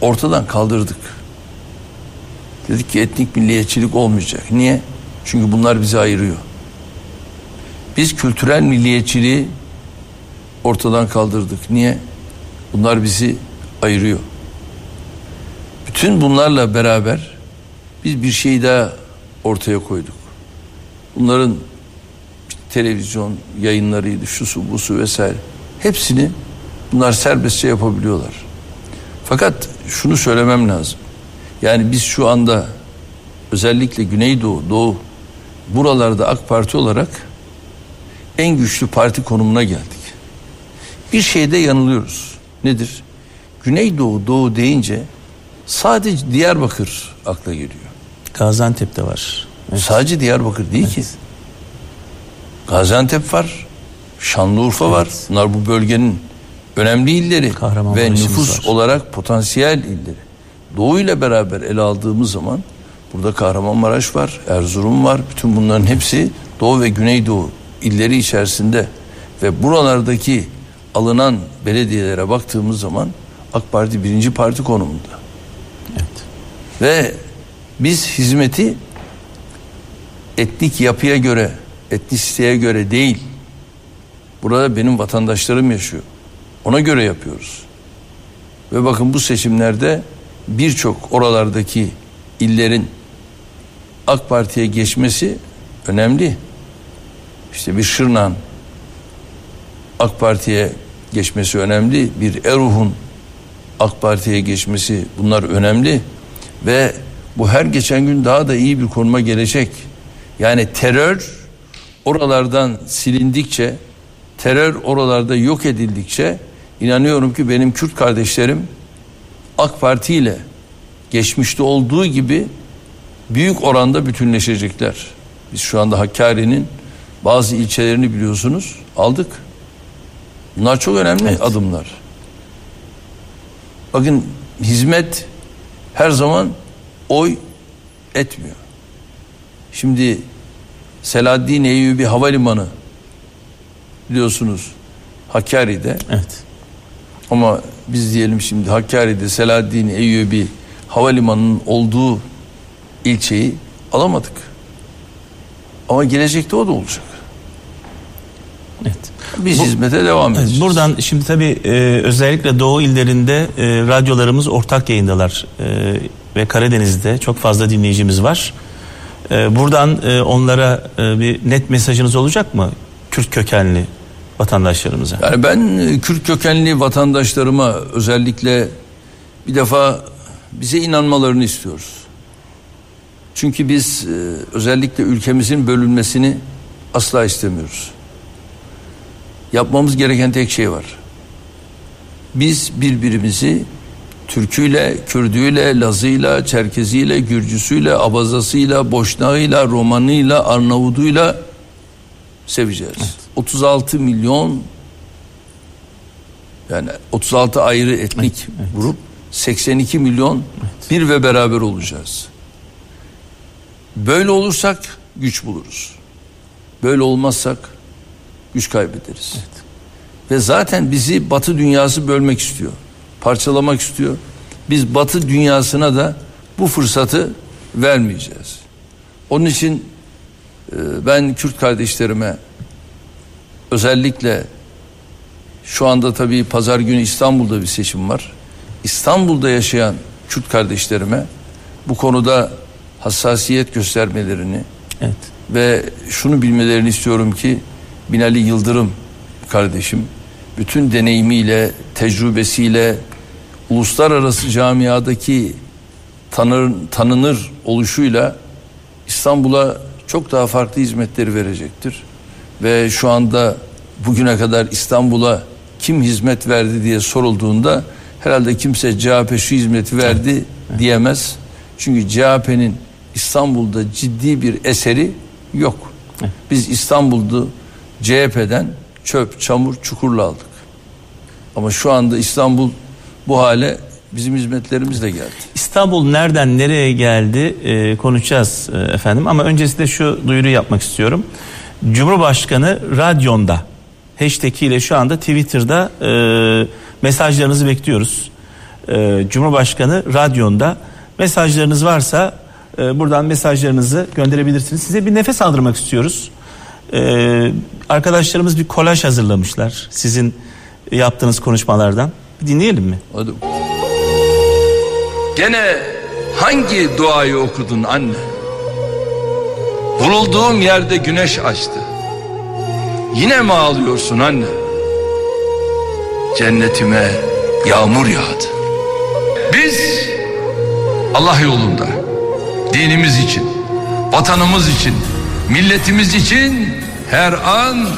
ortadan kaldırdık. Dedik ki etnik milliyetçilik olmayacak. Niye? Çünkü bunlar bizi ayırıyor. Biz kültürel milliyetçiliği ortadan kaldırdık. Niye? Bunlar bizi ayırıyor. Bütün bunlarla beraber biz bir şey daha ortaya koyduk. Bunların televizyon yayınlarıydı, şusu busu vesaire. Hepsini bunlar serbestçe yapabiliyorlar. Fakat şunu söylemem lazım. Yani biz şu anda özellikle Güneydoğu, Doğu buralarda AK Parti olarak en güçlü parti konumuna geldik. Bir şeyde yanılıyoruz. Nedir? Güneydoğu, Doğu deyince sadece Diyarbakır akla geliyor. Gaziantep'te var. Evet. Sadece Diyarbakır değil ki. Gaziantep var, Şanlıurfa var. Bunlar bu bölgenin önemli illeri ve nüfus var. olarak potansiyel illeri. Doğu ile beraber ele aldığımız zaman burada Kahramanmaraş var, Erzurum var. Bütün bunların hepsi Doğu ve Güneydoğu illeri içerisinde ve buralardaki alınan belediyelere baktığımız zaman AK Parti birinci parti konumunda. Ve biz hizmeti etnik yapıya göre, etnisiteye göre değil. Burada benim vatandaşlarım yaşıyor. Ona göre yapıyoruz. Ve bakın bu seçimlerde birçok oralardaki illerin AK Parti'ye geçmesi önemli. İşte bir Şırnak'ın AK Parti'ye geçmesi önemli. Bir Eruh'un AK Parti'ye geçmesi bunlar önemli ve bu her geçen gün daha da iyi bir konuma gelecek. Yani terör oralardan silindikçe, terör oralarda yok edildikçe inanıyorum ki benim Kürt kardeşlerim AK Parti ile geçmişte olduğu gibi büyük oranda bütünleşecekler. Biz şu anda Hakkari'nin bazı ilçelerini biliyorsunuz aldık. Bunlar çok önemli adımlar. Bakın hizmet her zaman oy etmiyor. Şimdi Selahaddin Eyyubi Havalimanı biliyorsunuz Hakkari'de Evet. ama biz diyelim şimdi Hakkari'de Selahaddin Eyyubi Havalimanı'nın olduğu ilçeyi alamadık. Ama gelecekte o da olacak. Evet. Biz Bu- hizmete devam edeceğiz. Buradan şimdi tabii e, özellikle Doğu illerinde e, radyolarımız ortak yayındalar E, ve Karadeniz'de çok fazla dinleyicimiz var. E, buradan e, onlara e, bir net mesajınız olacak mı Kürt kökenli vatandaşlarımıza? Yani ben e, Kürt kökenli vatandaşlarıma özellikle bir defa bize inanmalarını istiyoruz. Çünkü biz e, özellikle ülkemizin bölünmesini asla istemiyoruz. Yapmamız gereken tek şey var. Biz birbirimizi Türküyle, Kürdüyle, Lazıyla, Çerkeziyle, Gürcüsüyle, Abazasıyla, Boşnağıyla, Romanıyla, Yani 36 ayrı etnik grup 82 milyon bir ve beraber olacağız. Böyle olursak güç buluruz. Böyle olmazsak güç kaybederiz. Ve zaten bizi Batı dünyası bölmek istiyor. Parçalamak istiyor. Biz Batı dünyasına da bu fırsatı vermeyeceğiz. Onun için e, ben Kürt kardeşlerime özellikle şu anda tabii pazar günü İstanbul'da bir seçim var. İstanbul'da yaşayan Kürt kardeşlerime bu konuda hassasiyet göstermelerini Evet. ve şunu bilmelerini istiyorum ki Binali Yıldırım kardeşim bütün deneyimiyle, tecrübesiyle uluslararası camiadaki tanır, tanınır oluşuyla İstanbul'a çok daha farklı hizmetleri verecektir. Ve şu anda bugüne kadar İstanbul'a kim hizmet verdi diye sorulduğunda herhalde kimse CHP şu hizmeti verdi diyemez. Çünkü CHP'nin İstanbul'da ciddi bir eseri yok. Biz İstanbul'da CHP'den çöp, çamur, çukurla aldık. Ama şu anda İstanbul bu hale bizim hizmetlerimizle geldi. İstanbul nereden nereye geldi e, konuşacağız e, efendim ama öncesinde şu duyuru yapmak istiyorum. Cumhurbaşkanı radyonda hashtag ile şu anda Twitter'da e, mesajlarınızı bekliyoruz. E, Cumhurbaşkanı radyonda mesajlarınız varsa e, buradan mesajlarınızı gönderebilirsiniz. Size bir nefes aldırmak istiyoruz. E, arkadaşlarımız bir kolaj hazırlamışlar sizin yaptığınız konuşmalardan. Bir dinleyelim mi? Hadi. Gene hangi duayı okudun anne? Vurulduğum yerde güneş açtı. Yine mi ağlıyorsun anne? Cennetime yağmur yağdı. Biz Allah yolunda dinimiz için, vatanımız için, milletimiz için her an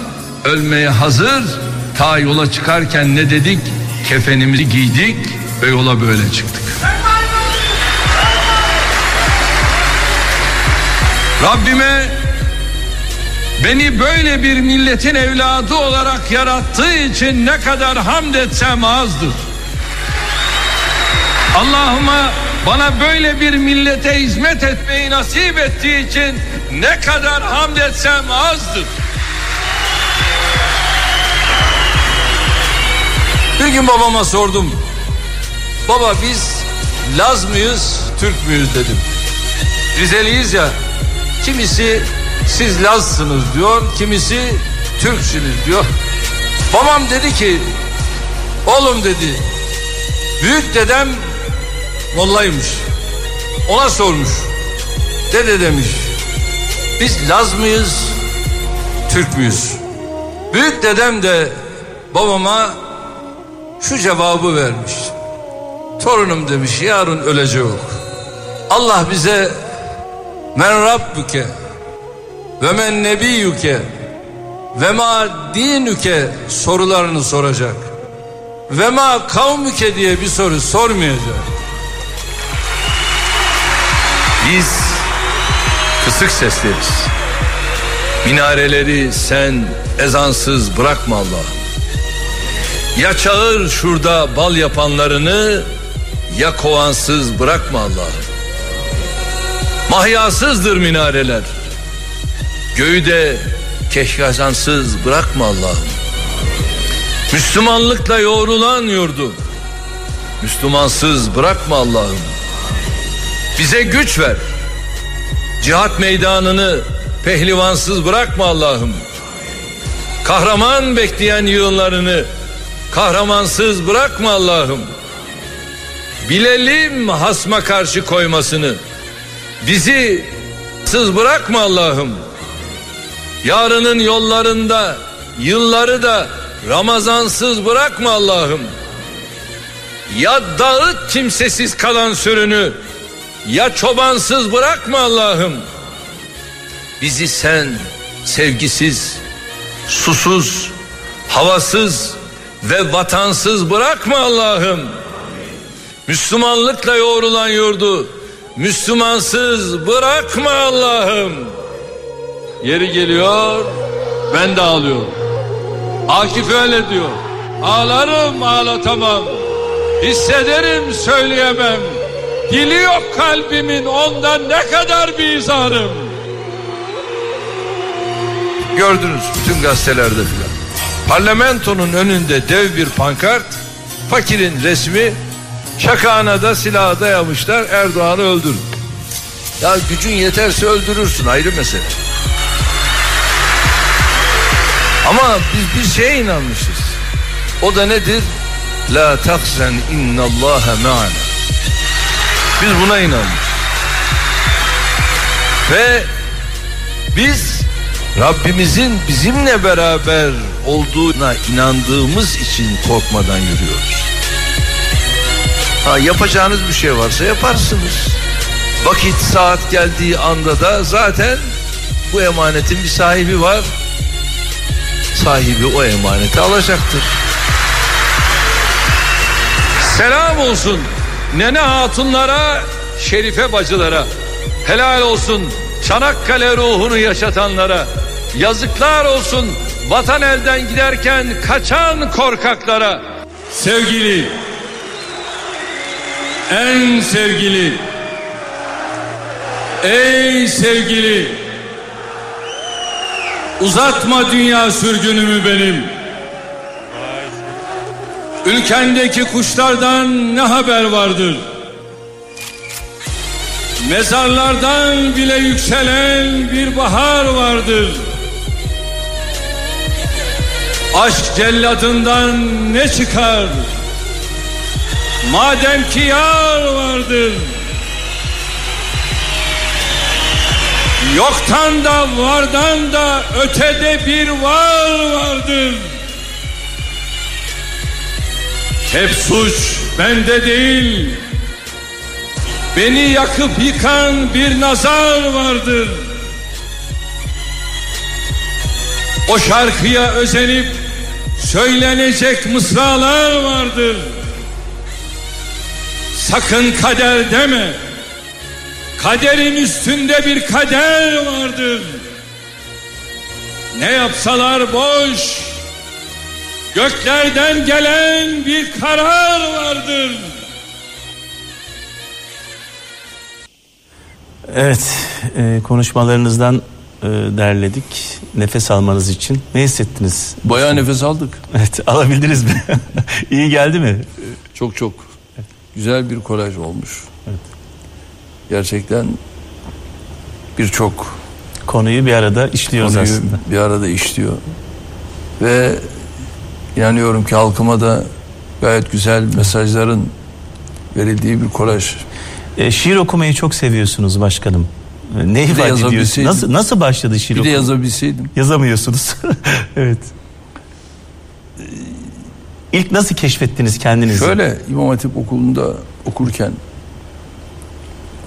ölmeye hazır. Ta yola çıkarken ne dedik? Kefenimizi giydik ve yola böyle çıktık. Rabbime beni böyle bir milletin evladı olarak yarattığı için ne kadar hamd etsem azdır. Allah'ıma bana böyle bir millete hizmet etmeyi nasip ettiği için ne kadar hamd etsem azdır. Bir gün babama sordum. Baba biz Laz mıyız, Türk müyüz dedim. Rizeliyiz ya. Kimisi siz Lazsınız diyor, kimisi Türksünüz diyor. Babam dedi ki, oğlum dedi, büyük dedem mollaymış. Ona sormuş. Dede demiş, biz Laz mıyız, Türk müyüz? Büyük dedem de babama şu cevabı vermiş. Torunum demiş yarın ölecek. Allah bize men rabbuke ve men nebiyyuke ve ma dinüke sorularını soracak. Ve ma kavmüke diye bir soru sormayacak. Biz kısık sesleriz. Minareleri sen ezansız bırakma Allah'ım. Ya çağır şurada bal yapanlarını ya kovansız bırakma Allah'ım. Mahyasızdır minareler. Göğü de keşkazansız bırakma Allah'ım. Müslümanlıkla yoğrulan yurdu. Müslümansız bırakma Allah'ım. Bize güç ver. Cihat meydanını pehlivansız bırakma Allah'ım. Kahraman bekleyen yığınlarını kahramansız bırakma Allah'ım. Bilelim hasma karşı koymasını. Bizi sız bırakma Allah'ım. Yarının yollarında yılları da Ramazansız bırakma Allah'ım. Ya dağıt kimsesiz kalan sürünü ya çobansız bırakma Allah'ım. Bizi sen sevgisiz, susuz, havasız ve vatansız bırakma Allah'ım. Müslümanlıkla yoğrulan yurdu Müslümansız bırakma Allah'ım. Yeri geliyor ben de ağlıyorum. Akif öyle diyor. Ağlarım ağlatamam. Hissederim söyleyemem. Dili yok kalbimin ondan ne kadar bir izarım. Gördünüz bütün gazetelerde filan. Parlamentonun önünde dev bir pankart, fakirin resmi, çakağına da silahı dayamışlar Erdoğan'ı öldürün. Ya gücün yeterse öldürürsün ayrı mesele. Ama biz bir şeye inanmışız. O da nedir? La tahzen innallaha ma'ana. Biz buna inanmışız. Ve biz Rabbimizin bizimle beraber olduğuna inandığımız için korkmadan yürüyoruz. Ha, yapacağınız bir şey varsa yaparsınız. Vakit saat geldiği anda da zaten bu emanetin bir sahibi var. Sahibi o emaneti alacaktır. Selam olsun nene hatunlara, şerife bacılara. Helal olsun Çanakkale ruhunu yaşatanlara. Yazıklar olsun vatan elden giderken kaçan korkaklara. Sevgili, en sevgili, ey sevgili, uzatma dünya sürgünümü benim. Ülkendeki kuşlardan ne haber vardır? Mezarlardan bile yükselen bir bahar vardır. Aşk celladından ne çıkar? Madem ki yar vardır. Yoktan da vardan da ötede bir var vardır. Hep suç bende değil. Beni yakıp yıkan bir nazar vardır. O şarkıya özenip söylenecek mısralar vardır. Sakın kader deme. Kaderin üstünde bir kader vardır. Ne yapsalar boş. Göklerden gelen bir karar vardır. Evet, e, konuşmalarınızdan e, derledik. Nefes almanız için. Ne hissettiniz? Bayağı nefes aldık. Evet, alabildiniz mi? İyi geldi mi? Çok çok güzel bir kolaj olmuş. Gerçekten birçok Konuyu bir arada işliyoruz konuyu aslında. bir arada işliyor. Ve inanıyorum ki halkıma da gayet güzel mesajların verildiği bir kolaj. E, şiir okumayı çok seviyorsunuz başkanım. Ne ifade yazabilseydim. Nasıl, nasıl başladı şiir Bir de yazabilseydim. Yazamıyorsunuz. evet. E, İlk nasıl keşfettiniz kendinizi? Şöyle İmam Hatip okulunda okurken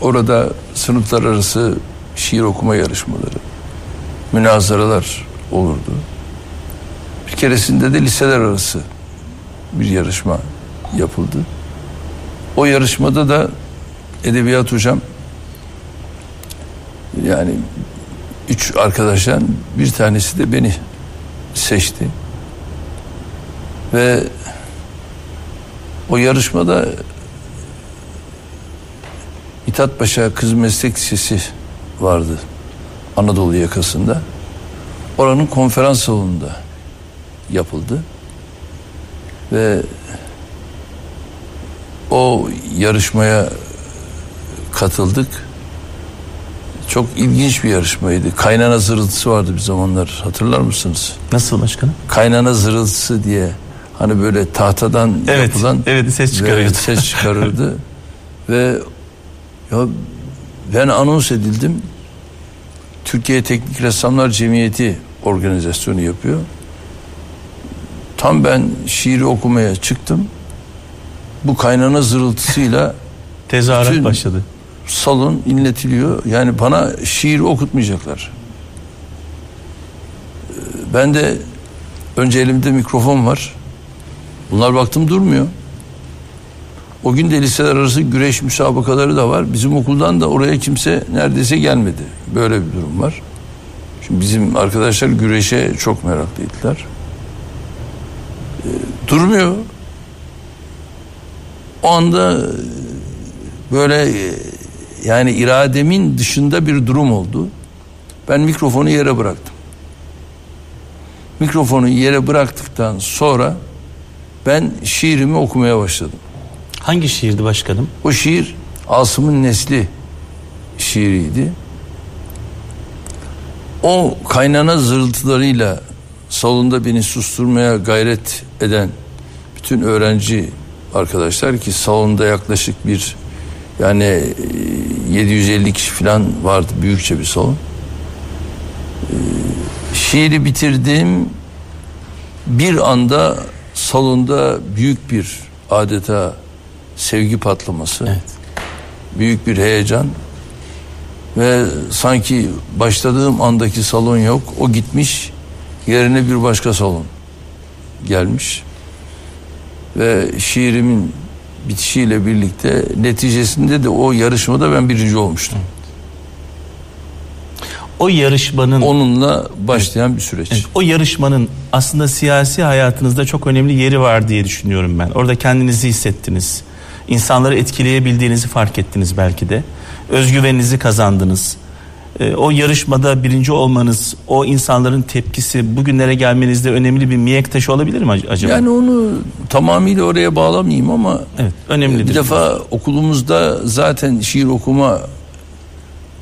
orada sınıflar arası şiir okuma yarışmaları, münazaralar olurdu. Bir keresinde de liseler arası bir yarışma yapıldı. O yarışmada da edebiyat hocam yani üç arkadaştan bir tanesi de beni seçti. Ve o yarışmada İthat Paşa Kız Meslek Lisesi vardı Anadolu yakasında. Oranın konferans salonunda yapıldı. Ve o yarışmaya katıldık. Çok ilginç bir yarışmaydı. Kaynana zırıltısı vardı bir zamanlar. Hatırlar mısınız? Nasıl başkanım? Kaynana zırıltısı diye hani böyle tahtadan Evet, yapılan evet, ses çıkarıyordu. ses çıkarırdı. ve ya ben anons edildim. Türkiye Teknik Ressamlar Cemiyeti organizasyonu yapıyor. Tam ben şiiri okumaya çıktım. Bu kaynana zırıltısıyla Tezahürat başladı. Salon inletiliyor. Yani bana şiir okutmayacaklar. Ee, Ben de önce elimde mikrofon var. Bunlar baktım durmuyor. O gün de liseler arası güreş müsabakaları da var. Bizim okuldan da oraya kimse neredeyse gelmedi. Böyle bir durum var. Şimdi bizim arkadaşlar güreşe çok meraklıydılar. Ee, Durmuyor. O anda böyle e, yani irademin dışında bir durum oldu. Ben mikrofonu yere bıraktım. Mikrofonu yere bıraktıktan sonra ben şiirimi okumaya başladım. Hangi şiirdi başkanım? O şiir Asım'ın Nesli şiiriydi. O kaynana zırıltılarıyla salonda beni susturmaya gayret eden bütün öğrenci arkadaşlar ki salonda yaklaşık bir yani e, 750 kişi falan vardı büyükçe bir salon. E, Şiiri bitirdim. Bir anda salonda büyük bir adeta sevgi patlaması. Büyük bir heyecan ve sanki başladığım andaki salon yok. O gitmiş. Yerine bir başka salon gelmiş. Ve şiirimin bitişiyle birlikte neticesinde de o yarışmada ben birinci olmuştum. O yarışmanın Onunla başlayan bir süreç. Evet, o yarışmanın aslında siyasi hayatınızda çok önemli yeri var diye düşünüyorum ben. Orada kendinizi hissettiniz. İnsanları etkileyebildiğinizi fark ettiniz belki de. Özgüveninizi kazandınız. Ee, o yarışmada birinci olmanız, o insanların tepkisi bugünlere gelmenizde önemli bir mihenk taşı olabilir mi ac- acaba? Yani onu tamamıyla oraya bağlamayayım ama evet, önemlidir. bir defa okulumuzda zaten şiir okuma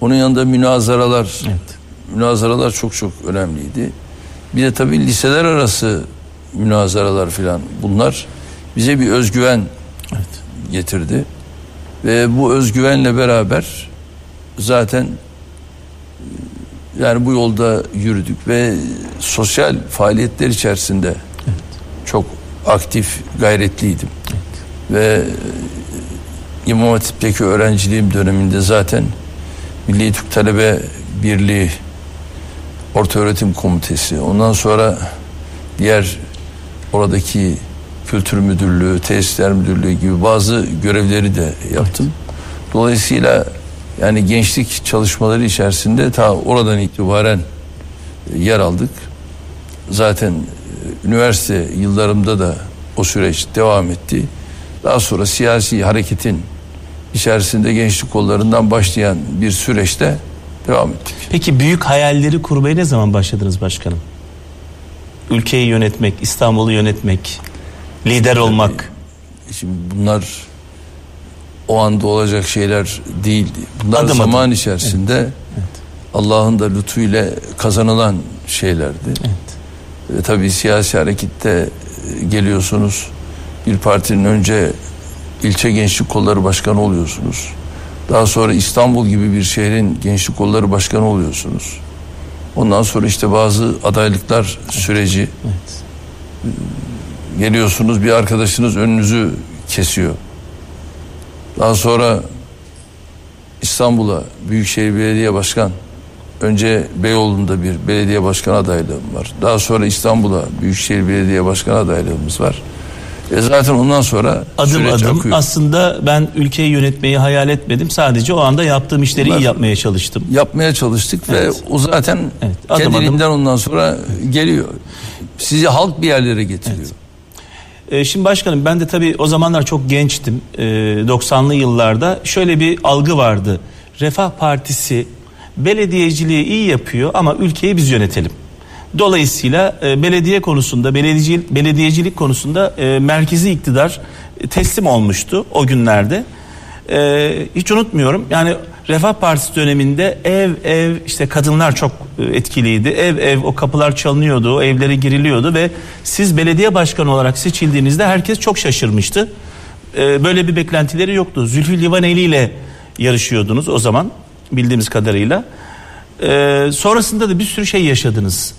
onun yanında münazaralar münazaralar çok çok önemliydi. Bir de tabii liseler arası münazaralar filan bunlar bize bir özgüven getirdi. Ve bu özgüvenle beraber zaten yani bu yolda yürüdük ve sosyal faaliyetler içerisinde çok aktif, gayretliydim. Ve e, İmam Hatip'teki öğrenciliğim döneminde zaten Milli Türk Talebe Birliği Orta Öğretim Komitesi ondan sonra diğer oradaki kültür müdürlüğü, tesisler müdürlüğü gibi bazı görevleri de yaptım. Dolayısıyla yani gençlik çalışmaları içerisinde ta oradan itibaren e, yer aldık. Zaten e, üniversite yıllarımda da o süreç devam etti. Daha sonra siyasi hareketin içerisinde gençlik kollarından başlayan bir süreçte devam ettik. Peki büyük hayalleri kurmaya ne zaman başladınız başkanım? Ülkeyi yönetmek, İstanbul'u yönetmek, lider olmak. Şimdi bunlar o anda olacak şeyler değildi. Bunlar Adım zaman adım. içerisinde Allah'ın da lütfuyla kazanılan şeylerdi. Ve tabii siyasi harekette e, geliyorsunuz. Bir partinin önce ilçe gençlik kolları başkanı oluyorsunuz. Daha sonra İstanbul gibi bir şehrin gençlik kolları başkanı oluyorsunuz. Ondan sonra işte bazı adaylıklar süreci. Geliyorsunuz bir arkadaşınız önünüzü kesiyor. Daha sonra İstanbul'a Büyükşehir Belediye Başkan önce Beyoğlu'nda bir belediye başkan adaylığım var. Daha sonra İstanbul'a Büyükşehir Belediye Başkan adaylığımız var. E zaten ondan sonra Adım adım akıyor. aslında ben ülkeyi yönetmeyi hayal etmedim. Sadece o anda yaptığım işleri Bunlar- iyi yapmaya çalıştım. yapmaya çalıştık Evet. ve o zaten adım kendiliğinden ondan sonra geliyor. Sizi halk bir yerlere getiriyor. Ee, şimdi başkanım ben de tabii o zamanlar çok gençtim. Ee, 90'lı yıllarda şöyle bir algı vardı. Refah Partisi belediyeciliği iyi yapıyor ama ülkeyi biz yönetelim. Dolayısıyla e, belediye konusunda, belediyecilik, belediyecilik konusunda e, merkezi iktidar e, teslim olmuştu o günlerde. E, hiç unutmuyorum. Yani Refah Partisi döneminde ev ev işte kadınlar çok e, etkiliydi. Ev ev o kapılar çalınıyordu, evlere giriliyordu ve siz belediye başkanı olarak seçildiğinizde herkes çok şaşırmıştı. E, böyle bir beklentileri yoktu. Zülfü Livaneli ile yarışıyordunuz o zaman bildiğimiz kadarıyla. E, sonrasında da bir sürü şey yaşadınız.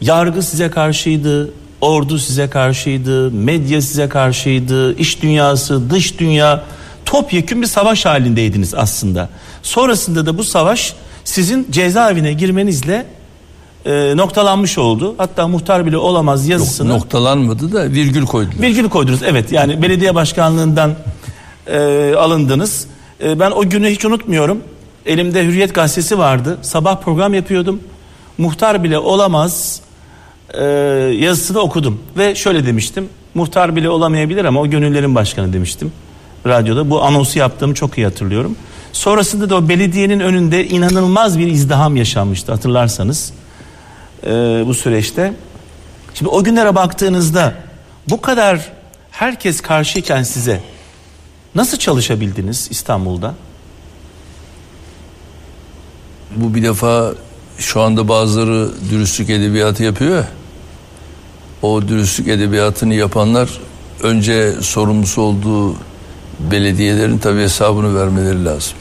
Yargı size karşıydı, ordu size karşıydı, medya size karşıydı, iş dünyası, dış dünya topyekün bir savaş halindeydiniz aslında. Sonrasında da bu savaş sizin cezaevine girmenizle e, noktalanmış oldu. Hatta muhtar bile olamaz yazısını. Noktalanmadı da virgül koydular. Virgül koydunuz evet yani belediye başkanlığından e, alındınız. E, ben o günü hiç unutmuyorum. Elimde Hürriyet gazetesi vardı. Sabah program yapıyordum. Muhtar bile olamaz e, yazısını okudum ve şöyle demiştim. Muhtar bile olamayabilir ama o gönüllerin başkanı demiştim radyoda. Bu anonsu yaptığımı çok iyi hatırlıyorum. Sonrasında da o belediyenin önünde inanılmaz bir izdiham yaşanmıştı hatırlarsanız e, bu süreçte. Şimdi o günlere baktığınızda bu kadar herkes karşıyken size nasıl çalışabildiniz İstanbul'da? Bu bir defa şu anda bazıları dürüstlük edebiyatı yapıyor ya. O dürüstlük edebiyatını yapanlar önce sorumlusu olduğu belediyelerin tabi hesabını vermeleri lazım.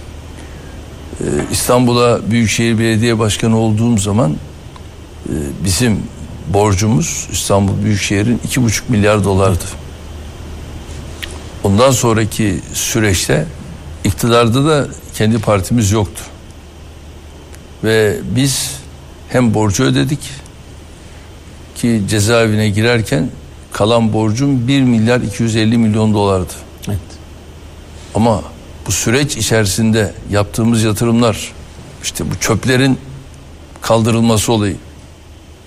Ee, İstanbul'a Büyükşehir Belediye Başkanı olduğum zaman e, bizim borcumuz İstanbul Büyükşehir'in iki buçuk milyar dolardı. Ondan sonraki süreçte iktidarda da kendi partimiz yoktu. Ve biz hem borcu ödedik ki cezaevine girerken kalan borcum 1 milyar 250 milyon dolardı. Evet. Ama bu süreç içerisinde yaptığımız yatırımlar işte bu çöplerin kaldırılması olayı.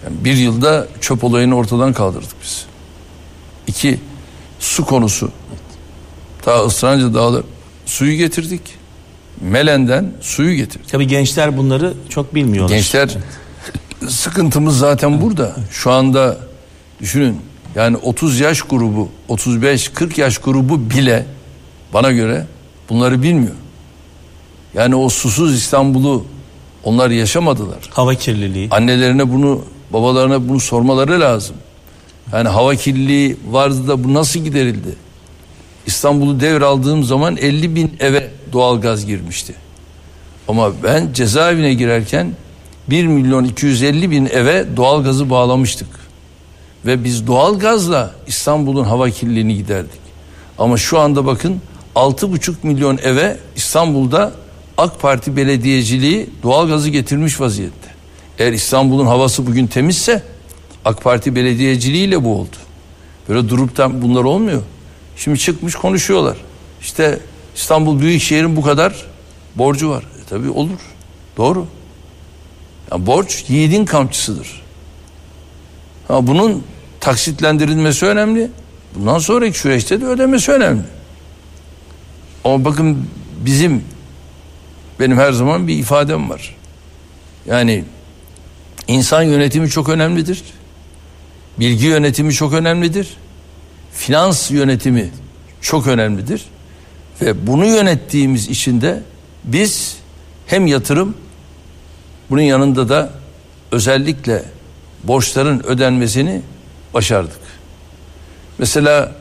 Yani bir yılda çöp olayını ortadan kaldırdık biz. İki, su konusu. Ta Isranca Dağları suyu getirdik. Melen'den suyu getirdik. Tabii gençler bunları çok bilmiyorlar. Gençler sıkıntımız zaten burada. Şu anda düşünün yani 30 yaş grubu, 35-40 yaş grubu bile bana göre bunları bilmiyor. Yani o susuz İstanbul'u onlar yaşamadılar. Hava kirliliği. Annelerine bunu, babalarına bunu sormaları lazım. Yani hava kirliliği vardı da bu nasıl giderildi? İstanbul'u devraldığım zaman 50 bin eve doğalgaz girmişti. Ama ben cezaevine girerken 1 milyon 250 bin eve doğalgazı bağlamıştık. Ve biz doğalgazla İstanbul'un hava kirliliğini giderdik. Ama şu anda bakın 6,5 milyon eve İstanbul'da AK Parti belediyeciliği doğalgazı getirmiş vaziyette. Eğer İstanbul'un havası bugün temizse AK Parti belediyeciliğiyle bu oldu. Böyle durup da bunlar olmuyor. Şimdi çıkmış konuşuyorlar. İşte İstanbul Büyükşehir'in bu kadar borcu var. E tabii olur. Doğru. Ya borç yiğidin kamçısıdır. Ha bunun taksitlendirilmesi önemli. Bundan sonraki süreçte de ödemesi önemli. Ama bakın bizim benim her zaman bir ifadem var. Yani insan yönetimi çok önemlidir. Bilgi yönetimi çok önemlidir. Finans yönetimi çok önemlidir. Ve bunu yönettiğimiz için de biz hem yatırım bunun yanında da özellikle borçların ödenmesini başardık. Mesela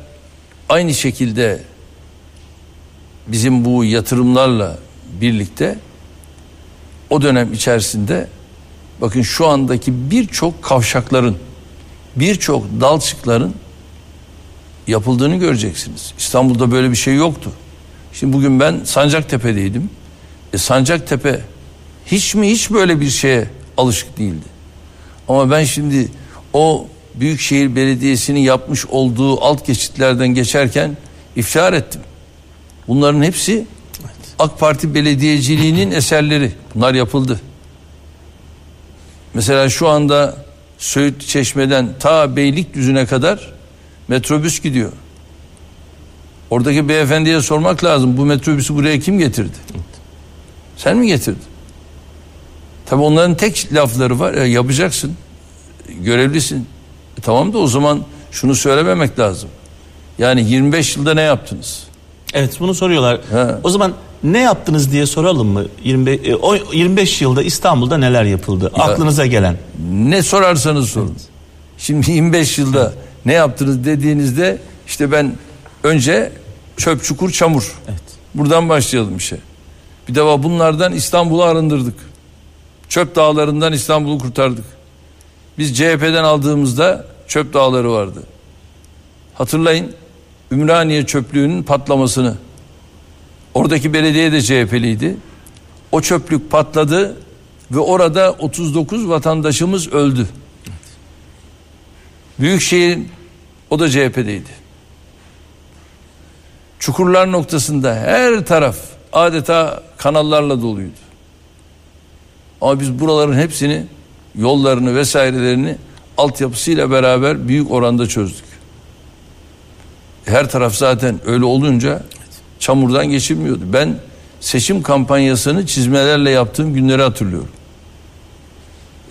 aynı şekilde bizim bu yatırımlarla birlikte o dönem içerisinde bakın şu andaki birçok kavşakların birçok dalçıkların yapıldığını göreceksiniz. İstanbul'da böyle bir şey yoktu. Şimdi bugün ben Sancaktepe'deydim. E Sancaktepe hiç mi hiç böyle bir şeye alışık değildi. Ama ben şimdi o Büyükşehir Belediyesi'nin yapmış olduğu alt geçitlerden geçerken iftihar ettim. Bunların hepsi AK Parti belediyeciliğinin eserleri. Bunlar yapıldı. Mesela şu anda Söğüt Çeşme'den ta Beylikdüzü'ne kadar metrobüs gidiyor. Oradaki beyefendiye sormak lazım. Bu metrobüsü buraya kim getirdi? Sen mi getirdin? Tabi onların tek lafları var. Ya yapacaksın. Görevlisin. E tamam da o zaman şunu söylememek lazım. Yani 25 yılda ne yaptınız? Evet bunu soruyorlar. He. O zaman ne yaptınız diye soralım mı? 25, e, o 25 yılda İstanbul'da neler yapıldı? Aklınıza gelen. Ne sorarsanız sorun. Şimdi 25 yılda ne yaptınız dediğinizde işte ben önce çöp çukur çamur. Evet. Buradan başlayalım işe. Bir defa bunlardan İstanbul'u arındırdık. Çöp dağlarından İstanbul'u kurtardık. Biz CHP'den aldığımızda çöp dağları vardı. Hatırlayın Ümraniye çöplüğünün patlamasını. Oradaki belediye de CHP'liydi. O çöplük patladı ve orada 39 vatandaşımız öldü. Büyükşehir o da CHP'deydi. Çukurlar noktasında her taraf adeta kanallarla doluydu. Ama biz buraların hepsini yollarını vesairelerini altyapısıyla beraber büyük oranda çözdük. Her taraf zaten öyle olunca çamurdan geçilmiyordu. Ben seçim kampanyasını çizmelerle yaptığım günleri hatırlıyorum.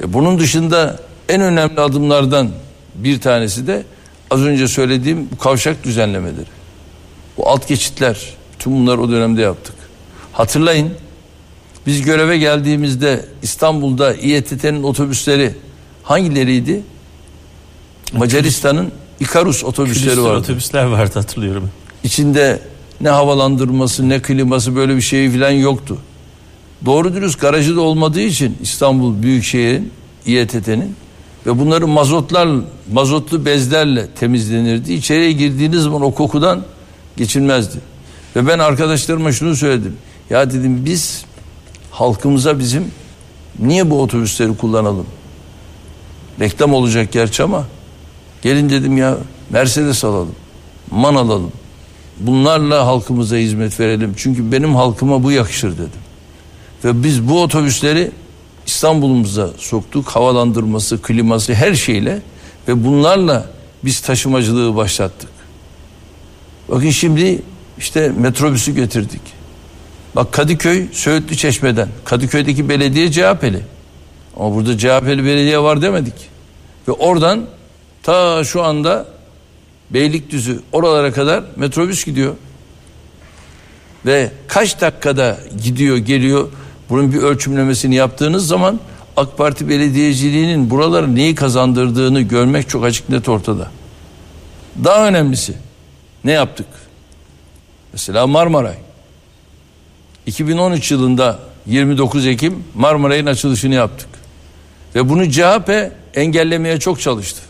E bunun dışında en önemli adımlardan bir tanesi de az önce söylediğim bu kavşak düzenlemeleri. Bu alt geçitler, bütün bunları o dönemde yaptık. Hatırlayın, biz göreve geldiğimizde İstanbul'da İETT'nin otobüsleri hangileriydi? Macaristan'ın Ikarus otobüsleri Külüstür vardı. otobüsler vardı hatırlıyorum. İçinde ne havalandırması ne kliması böyle bir şey falan yoktu. Doğru dürüst garajı da olmadığı için İstanbul Büyükşehir'in İETT'nin ve bunları mazotlar mazotlu bezlerle temizlenirdi. İçeriye girdiğiniz zaman o kokudan geçilmezdi. Ve ben arkadaşlarıma şunu söyledim. Ya dedim biz halkımıza bizim niye bu otobüsleri kullanalım? Reklam olacak gerçi ama gelin dedim ya Mercedes alalım. Man alalım. Bunlarla halkımıza hizmet verelim. Çünkü benim halkıma bu yakışır dedim. Ve biz bu otobüsleri İstanbul'umuza soktuk. Havalandırması, kliması her şeyle ve bunlarla biz taşımacılığı başlattık. Bakın şimdi işte metrobüsü getirdik. Bak Kadıköy Söğütlü Çeşme'den. Kadıköy'deki belediye CHP'li. Ama burada CHP'li belediye var demedik. Ve oradan ta şu anda Beylikdüzü oralara kadar metrobüs gidiyor. Ve kaç dakikada gidiyor geliyor bunun bir ölçümlemesini yaptığınız zaman AK Parti belediyeciliğinin buraları neyi kazandırdığını görmek çok açık net ortada. Daha önemlisi ne yaptık? Mesela Marmaray. 2013 yılında 29 Ekim Marmaray'ın açılışını yaptık. Ve bunu CHP engellemeye çok çalıştı.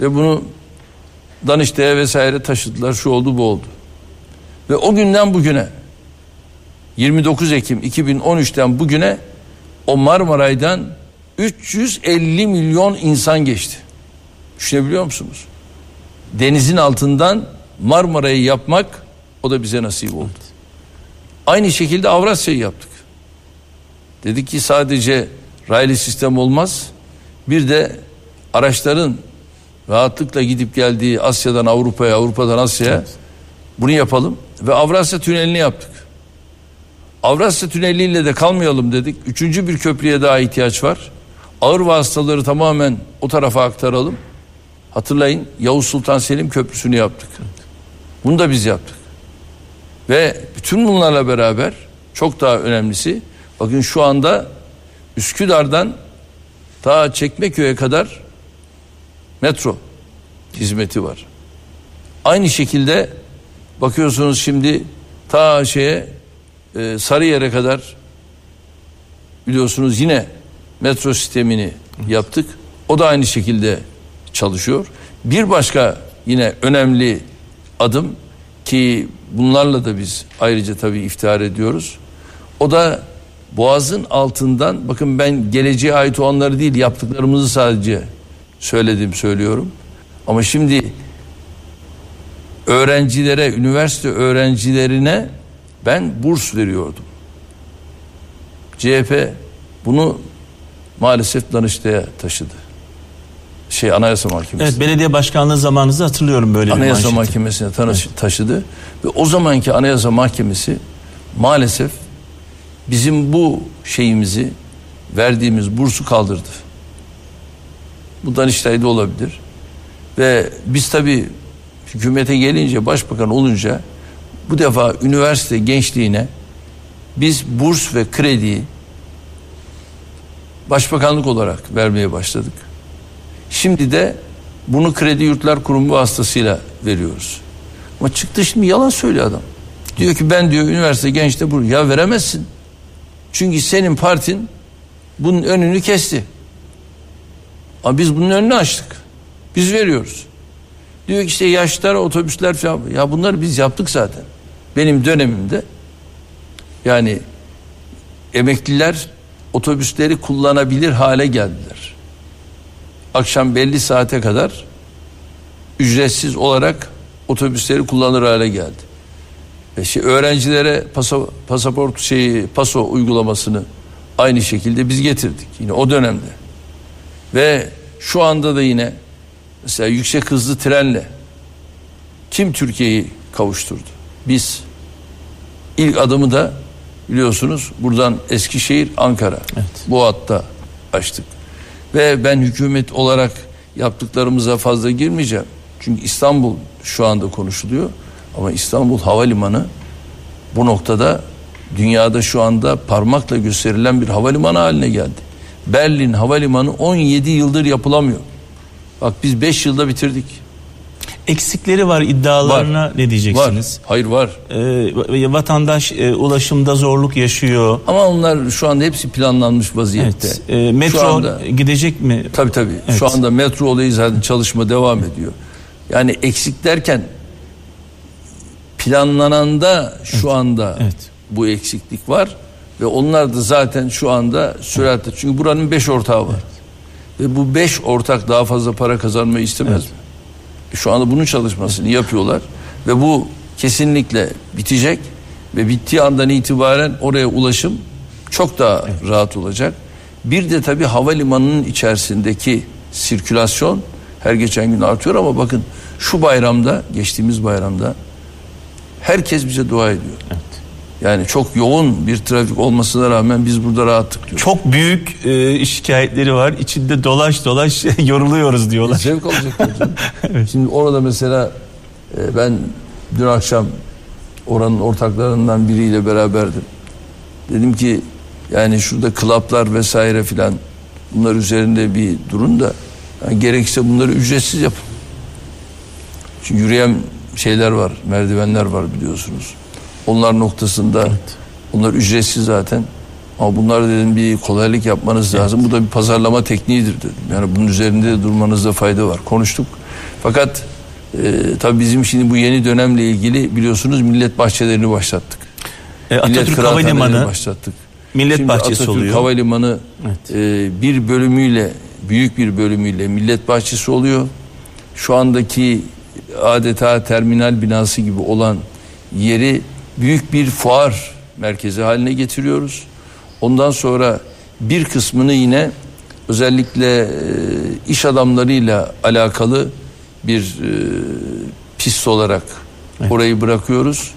Ve bunu Danıştay'a vesaire taşıdılar. Şu oldu bu oldu. Ve o günden bugüne 29 Ekim 2013'ten bugüne o Marmaray'dan 350 milyon insan geçti. Düşünebiliyor musunuz? Denizin altından Marmara'yı yapmak o da bize nasip oldu. Aynı şekilde Avrasya'yı yaptık. Dedik ki sadece raylı sistem olmaz. Bir de araçların rahatlıkla gidip geldiği Asya'dan Avrupa'ya, Avrupa'dan Asya'ya bunu yapalım. Ve Avrasya Tüneli'ni yaptık. Avrasya Tüneli'yle de kalmayalım dedik. Üçüncü bir köprüye daha ihtiyaç var. Ağır vasıtaları tamamen o tarafa aktaralım. Hatırlayın Yavuz Sultan Selim Köprüsü'nü yaptık. Bunu da biz yaptık. Ve bütün bunlarla beraber çok daha önemlisi bakın şu anda Üsküdar'dan ta Çekmeköy'e kadar metro hizmeti var. Aynı şekilde bakıyorsunuz şimdi ta şeye e, Sarıyer'e kadar biliyorsunuz yine metro sistemini yaptık. O da aynı şekilde çalışıyor. Bir başka yine önemli adım ki bunlarla da biz ayrıca tabii iftihar ediyoruz. O da Boğaz'ın altından bakın ben geleceğe ait olanları değil yaptıklarımızı sadece söyledim söylüyorum. Ama şimdi öğrencilere, üniversite öğrencilerine ben burs veriyordum. CHP bunu maalesef Danıştay'a taşıdı. Şey Anayasa Mahkemesi. Evet belediye başkanlığı zamanınızı hatırlıyorum böyle Anayasa bir manşeti. Mahkemesi'ne tanış- taşıdı ve o zamanki Anayasa Mahkemesi maalesef bizim bu şeyimizi verdiğimiz bursu kaldırdı. Bu Danıştay'da olabilir. Ve biz tabi hükümete gelince başbakan olunca bu defa üniversite gençliğine biz burs ve krediyi başbakanlık olarak vermeye başladık. Şimdi de bunu Kredi Yurtlar Kurumu vasıtasıyla veriyoruz. Ama çıktı şimdi yalan söylüyor adam. Diyor ki ben diyor üniversite gençte bu ya veremezsin. Çünkü senin partin bunun önünü kesti. Ama biz bunun önünü açtık. Biz veriyoruz. Diyor ki işte yaşlılar otobüsler falan. Ya bunları biz yaptık zaten. Benim dönemimde yani emekliler otobüsleri kullanabilir hale geldiler. Akşam belli saate kadar ücretsiz olarak otobüsleri kullanır hale geldi. Ve şey, öğrencilere pasa, pasaport şeyi paso uygulamasını aynı şekilde biz getirdik yine o dönemde. Ve şu anda da yine mesela yüksek hızlı trenle kim Türkiye'yi kavuşturdu? Biz. İlk adımı da biliyorsunuz buradan Eskişehir Ankara bu hatta açtık. Ve ben hükümet olarak yaptıklarımıza fazla girmeyeceğim. Çünkü İstanbul şu anda konuşuluyor ama İstanbul Havalimanı bu noktada dünyada şu anda parmakla gösterilen bir havalimanı haline geldi. Berlin Havalimanı 17 yıldır yapılamıyor. Bak biz 5 yılda bitirdik. Eksikleri var iddialarına ne diyeceksiniz? Var. Hayır var. Ee, vatandaş e, ulaşımda zorluk yaşıyor. Ama onlar şu anda hepsi planlanmış vaziyette. Evet. Ee, metro Şu anda- gidecek mi? Tabii tabii. Evet. Şu anda metro olayı zaten çalışma devam ediyor. Yani eksik derken planlananda şu anda Evet. bu eksiklik var ve onlar da zaten şu anda süratle çünkü buranın beş ortağı var. Ve bu beş ortak daha fazla para kazanmayı istemez mi? Şu anda bunun çalışmasını yapıyorlar ve bu kesinlikle bitecek ve bittiği andan itibaren oraya ulaşım çok daha rahat olacak. Bir de tabii havalimanının içerisindeki sirkülasyon her geçen gün artıyor ama bakın şu bayramda geçtiğimiz bayramda herkes bize dua ediyor. Yani çok yoğun bir trafik olmasına rağmen biz burada rahattık diyor. Çok büyük e, şikayetleri var. İçinde dolaş dolaş yoruluyoruz diyorlar. Zevk alacaklar canım. Şimdi orada mesela e, ben dün akşam oranın ortaklarından biriyle beraberdim. Dedim ki yani şurada klaplar vesaire filan bunlar üzerinde bir durun da yani gerekirse bunları ücretsiz yapın. Çünkü yürüyen şeyler var, merdivenler var biliyorsunuz. Onlar noktasında onlar ücretsiz zaten. Ama bunlar dedim bir kolaylık yapmanız lazım. Bu da bir pazarlama tekniğidir dedim. Yani bunun üzerinde de durmanızda fayda var. Konuştuk. Fakat e, tabii bizim şimdi bu yeni dönemle ilgili biliyorsunuz millet bahçelerini başlattık. E, Millet Atatürk kıraathanelerini Havalimanı başlattık. millet Şimdi bahçesi Atatürk oluyor. Havalimanı Evet. e, bir bölümüyle büyük bir bölümüyle millet bahçesi oluyor. Şu andaki adeta terminal binası gibi olan yeri büyük bir fuar merkezi haline getiriyoruz. Ondan sonra bir kısmını yine özellikle e, iş adamlarıyla alakalı bir e, pist olarak orayı bırakıyoruz.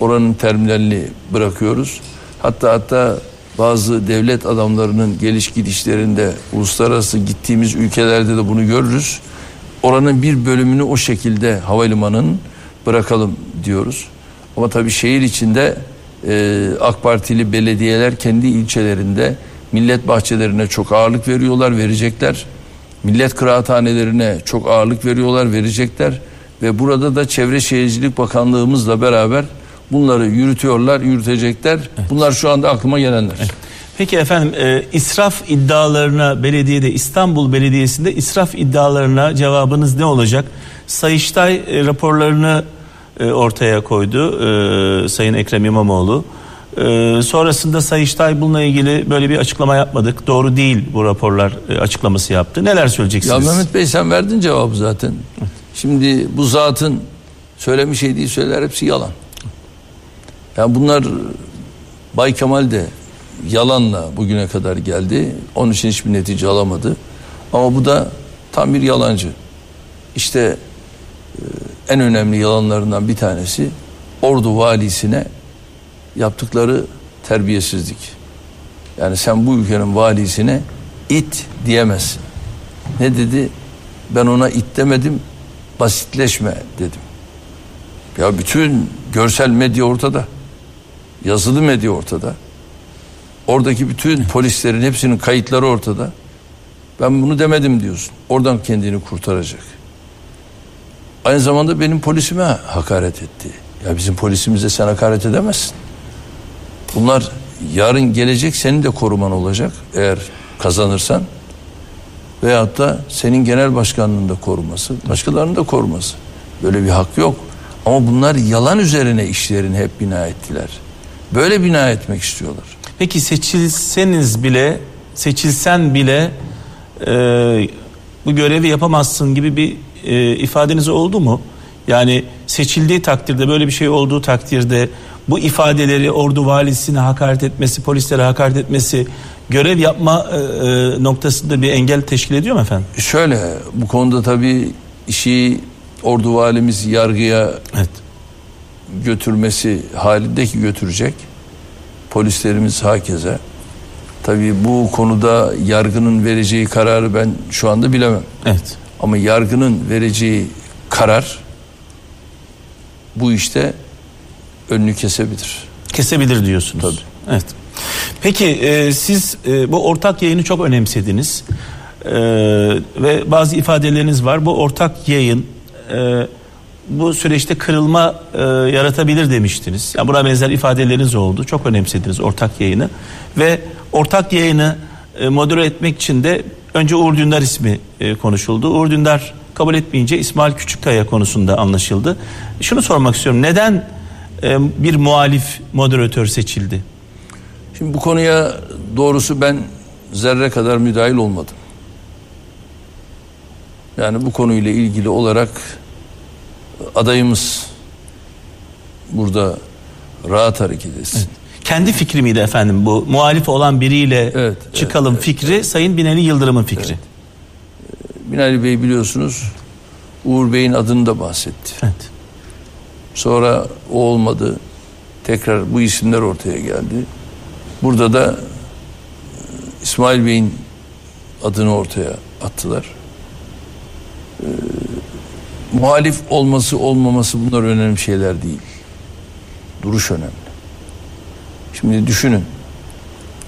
Oranın terminalini bırakıyoruz. Hatta hatta bazı devlet adamlarının geliş gidişlerinde uluslararası gittiğimiz ülkelerde de bunu görürüz. Oranın bir bölümünü o şekilde havalimanının bırakalım diyoruz. Ama tabii şehir içinde e, AK Partili belediyeler kendi ilçelerinde millet bahçelerine çok ağırlık veriyorlar, verecekler. Millet kıraathanelerine çok ağırlık veriyorlar, verecekler. Ve burada da Çevre Şehircilik Bakanlığımızla beraber bunları yürütüyorlar, yürütecekler. Bunlar şu anda aklıma gelenler. Peki efendim e, israf iddialarına belediyede İstanbul Belediyesi'nde israf iddialarına cevabınız ne olacak? Sayıştay e, raporlarını ortaya koydu e, Sayın Ekrem İmamoğlu. E, sonrasında Sayıştay bununla ilgili böyle bir açıklama yapmadık. Doğru değil bu raporlar e, açıklaması yaptı. Neler Ya söyleyeceksiniz? Mehmet Bey sen verdin cevabı zaten. Şimdi bu zatın söylemiş şeydiği söyler hepsi yalan. Yani bunlar Bay Kemal de yalanla bugüne kadar geldi. Onun için hiçbir netice alamadı. Ama bu da tam bir yalancı. İşte e, en önemli yalanlarından bir tanesi Ordu valisine yaptıkları terbiyesizlik. Yani sen bu ülkenin valisine it diyemezsin. Ne dedi? Ben ona it demedim, basitleşme dedim. Ya bütün görsel medya ortada. Yazılı medya ortada. Oradaki bütün polislerin hepsinin kayıtları ortada. Ben bunu demedim diyorsun. Oradan kendini kurtaracak. Aynı zamanda benim polisime hakaret etti. Ya bizim polisimize sen hakaret edemezsin. Bunlar yarın gelecek senin de koruman olacak eğer kazanırsan. Veyahut da senin genel başkanlığını da koruması, başkalarının da koruması. Böyle bir hak yok. Ama bunlar yalan üzerine işlerini hep bina ettiler. Böyle bina etmek istiyorlar. Peki seçilseniz bile seçilsen bile e, bu görevi yapamazsın gibi bir e, ifadeniz oldu mu? Yani seçildiği takdirde böyle bir şey olduğu takdirde bu ifadeleri ordu valisine hakaret etmesi, polislere hakaret etmesi görev yapma e, e, noktasında bir engel teşkil ediyor mu efendim? Şöyle bu konuda tabii işi ordu valimiz yargıya Evet. götürmesi halindeki götürecek. Polislerimiz hakeze. Tabii bu konuda yargının vereceği kararı ben şu anda bilemem. Evet. Ama yargının vereceği karar bu işte önünü kesebilir. Kesebilir diyorsunuz. Tabii. Evet. Peki e, siz e, bu ortak yayını çok önemsediniz. E, ve bazı ifadeleriniz var. Bu ortak yayın e, bu süreçte kırılma e, yaratabilir demiştiniz. Yani buna benzer ifadeleriniz oldu. Çok önemsediniz ortak yayını. Ve ortak yayını e, modere etmek için de önce Uğur Dündar ismi e, konuşuldu. Uğur Dündar kabul etmeyince İsmail Küçükkaya konusunda anlaşıldı. Şunu sormak istiyorum. Neden e, bir muhalif moderatör seçildi? Şimdi bu konuya doğrusu ben zerre kadar müdahil olmadım. Yani bu konuyla ilgili olarak adayımız burada rahat hareket etsin. Kendi fikri miydi efendim bu? Muhalif olan biriyle Evet, çıkalım fikri Sayın Binali Yıldırım'ın fikri. Binali Bey biliyorsunuz Uğur Bey'in adını da bahsetti. Evet. Sonra o olmadı. Tekrar bu isimler ortaya geldi. Burada da e, İsmail Bey'in adını ortaya attılar. Ee, muhalif olması olmaması bunlar önemli şeyler değil. Duruş önemli. Şimdi düşünün.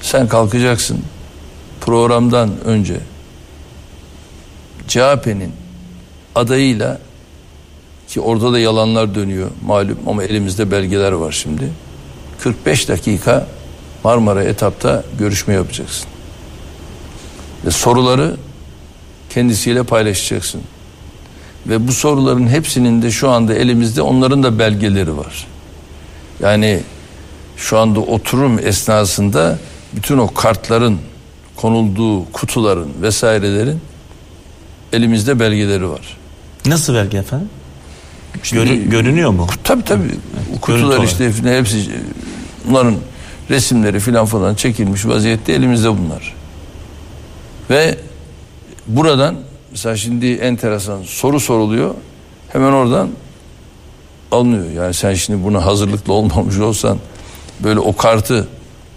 Sen kalkacaksın programdan önce CHP'nin adayıyla ki orada da yalanlar dönüyor malum ama elimizde belgeler var şimdi. 45 dakika Marmara etapta görüşme yapacaksın. Ve soruları kendisiyle paylaşacaksın. Ve bu soruların hepsinin de şu anda elimizde onların da belgeleri var. Yani şu anda oturum esnasında bütün o kartların konulduğu kutuların vesairelerin elimizde belgeleri var. Nasıl belge efendim? Şimdi- Görü- görünüyor mu? Tabii tabii. Görüntü kutular işte hepsi bunların resimleri filan falan çekilmiş vaziyette elimizde bunlar. Ve buradan mesela şimdi enteresan soru soruluyor. Hemen oradan alınıyor. Yani sen şimdi buna hazırlıklı olmamış olsan böyle o kartı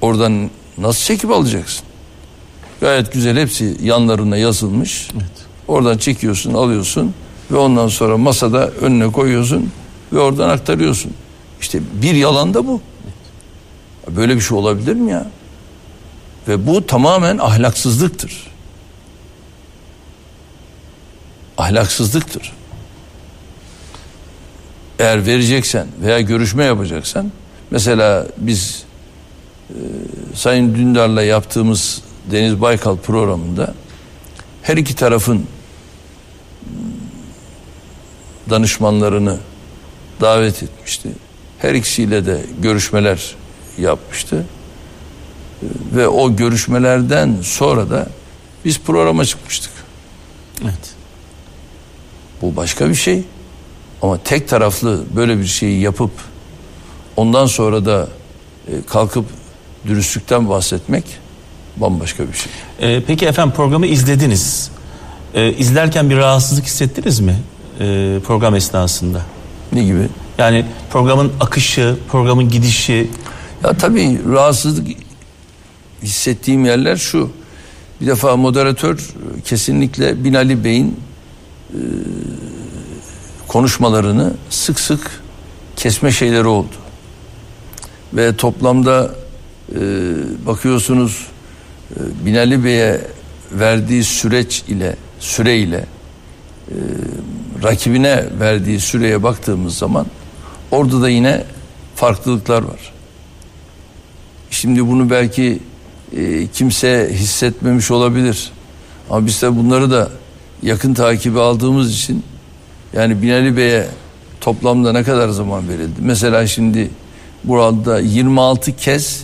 oradan nasıl çekip alacaksın? Gayet güzel hepsi yanlarına yazılmış. Oradan çekiyorsun, alıyorsun ve ondan sonra masada önüne koyuyorsun ve oradan aktarıyorsun. İşte bir yalan da bu. Böyle bir şey olabilir mi ya? Ve bu tamamen ahlaksızlıktır. Ahlaksızlıktır. Eğer vereceksen veya görüşme yapacaksan mesela biz e, Sayın Dündar'la yaptığımız Deniz Baykal programında her iki tarafın danışmanlarını davet etmişti. Her ikisiyle de görüşmeler yapmıştı. E, Ve o görüşmelerden sonra da biz programa çıkmıştık. Evet. Bu başka bir şey. Ama tek taraflı böyle bir şeyi yapıp ondan sonra da e, kalkıp dürüstlükten bahsetmek bambaşka bir şey. Ee, peki efendim programı izlediniz. Ee, izlerken bir rahatsızlık hissettiniz mi ee, program esnasında? Ne gibi? Yani programın akışı, programın gidişi. Ya tabii rahatsızlık hissettiğim yerler şu. Bir defa moderatör e, kesinlikle Binali Bey'in e, konuşmalarını sık sık kesme şeyleri oldu. Ve toplamda e, bakıyorsunuz e, Binali Bey'e verdiği süreç ile süre ile e, rakibine verdiği süreye baktığımız zaman orada da yine farklılıklar var. Şimdi bunu belki e, kimse hissetmemiş olabilir. Ama biz de bunları da yakın takibi aldığımız için yani Binali Bey'e toplamda ne kadar zaman verildi? Mesela şimdi burada 26 kez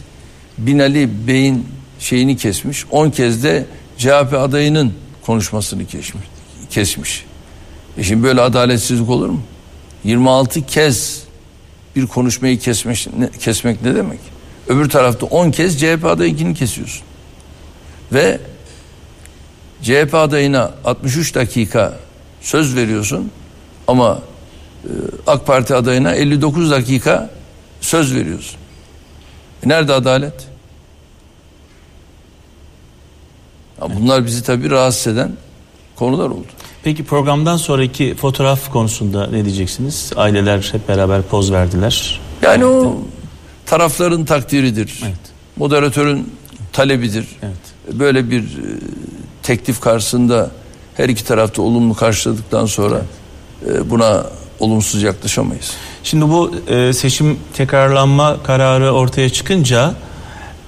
Binali Bey'in şeyini kesmiş. 10 kez de CHP adayının konuşmasını kesmiş. kesmiş. E şimdi böyle adaletsizlik olur mu? 26 kez bir konuşmayı kesmek ne, kesmek ne demek? Öbür tarafta 10 kez CHP adayınkini kesiyorsun. Ve CHP adayına 63 dakika söz veriyorsun ama e, AK Parti adayına 59 dakika söz veriyorsun. E nerede adalet? Ya bunlar bizi tabii rahatsız eden konular oldu. Peki programdan sonraki fotoğraf konusunda ne diyeceksiniz? Aileler hep beraber poz verdiler. Yani o tarafların takdiridir. Evet. Moderatörün talebidir. Evet. Böyle bir e, teklif karşısında her iki tarafta olumlu karşıladıktan sonra e, buna olumsuz yaklaşamayız. Şimdi bu e, seçim tekrarlanma kararı ortaya çıkınca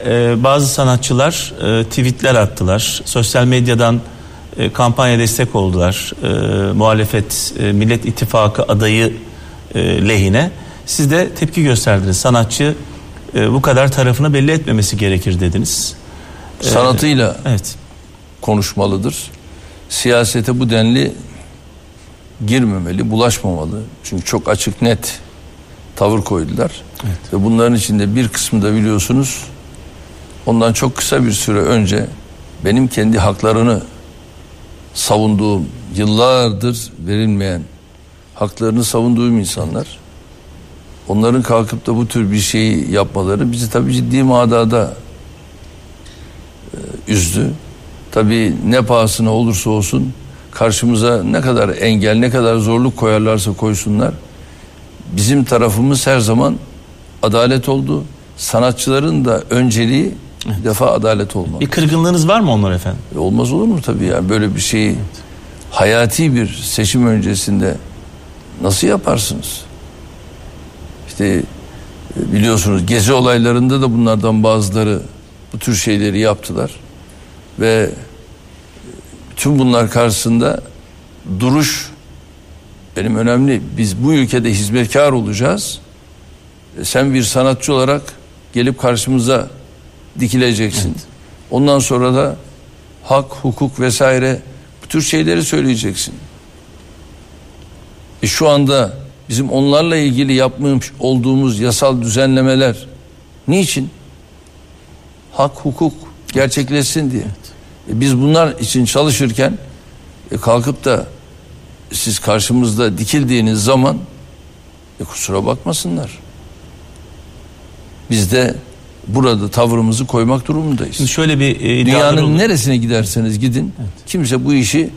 e, bazı sanatçılar e, tweetler attılar. Sosyal medyadan e, kampanya destek oldular. E, muhalefet e, Millet İttifakı adayı e, lehine. Siz de tepki gösterdiniz. Sanatçı e, bu kadar tarafını belli etmemesi gerekir dediniz. Sanatıyla Evet. konuşmalıdır. Siyasete bu denli girmemeli, bulaşmamalı. Çünkü çok açık net tavır koydular. Ve bunların içinde bir kısmı da biliyorsunuz ondan çok kısa bir süre önce benim kendi haklarını savunduğum, yıllardır verilmeyen haklarını savunduğum insanlar onların kalkıp da bu tür bir şeyi yapmaları bizi tabii ciddi manada e, üzdü. Tabii ne pahasına olursa olsun karşımıza ne kadar engel, ne kadar zorluk koyarlarsa koysunlar. Bizim tarafımız her zaman adalet oldu. Sanatçıların da önceliği bir defa adalet olmalı. Bir kırgınlığınız var mı onlar efendim? E, Olmaz olur mu tabii ya böyle bir şeyi hayati bir seçim öncesinde nasıl yaparsınız? İşte e, biliyorsunuz gezi olaylarında da bunlardan bazıları bu tür şeyleri yaptılar ve tüm bunlar karşısında duruş benim önemli. Biz bu ülkede hizmetkar olacağız. E, Sen bir sanatçı olarak gelip karşımıza dikileceksin. Ondan sonra da hak, hukuk vesaire bu tür şeyleri söyleyeceksin. E şu anda bizim onlarla ilgili yapmış olduğumuz yasal düzenlemeler niçin? Hak, hukuk gerçekleşsin diye. Biz bunlar için çalışırken e kalkıp da siz karşımızda dikildiğiniz zaman e kusura bakmasınlar. Biz de burada tavırımızı koymak durumundayız. Şimdi şöyle bir e, Dünyanın oldu. neresine giderseniz gidin kimse bu işi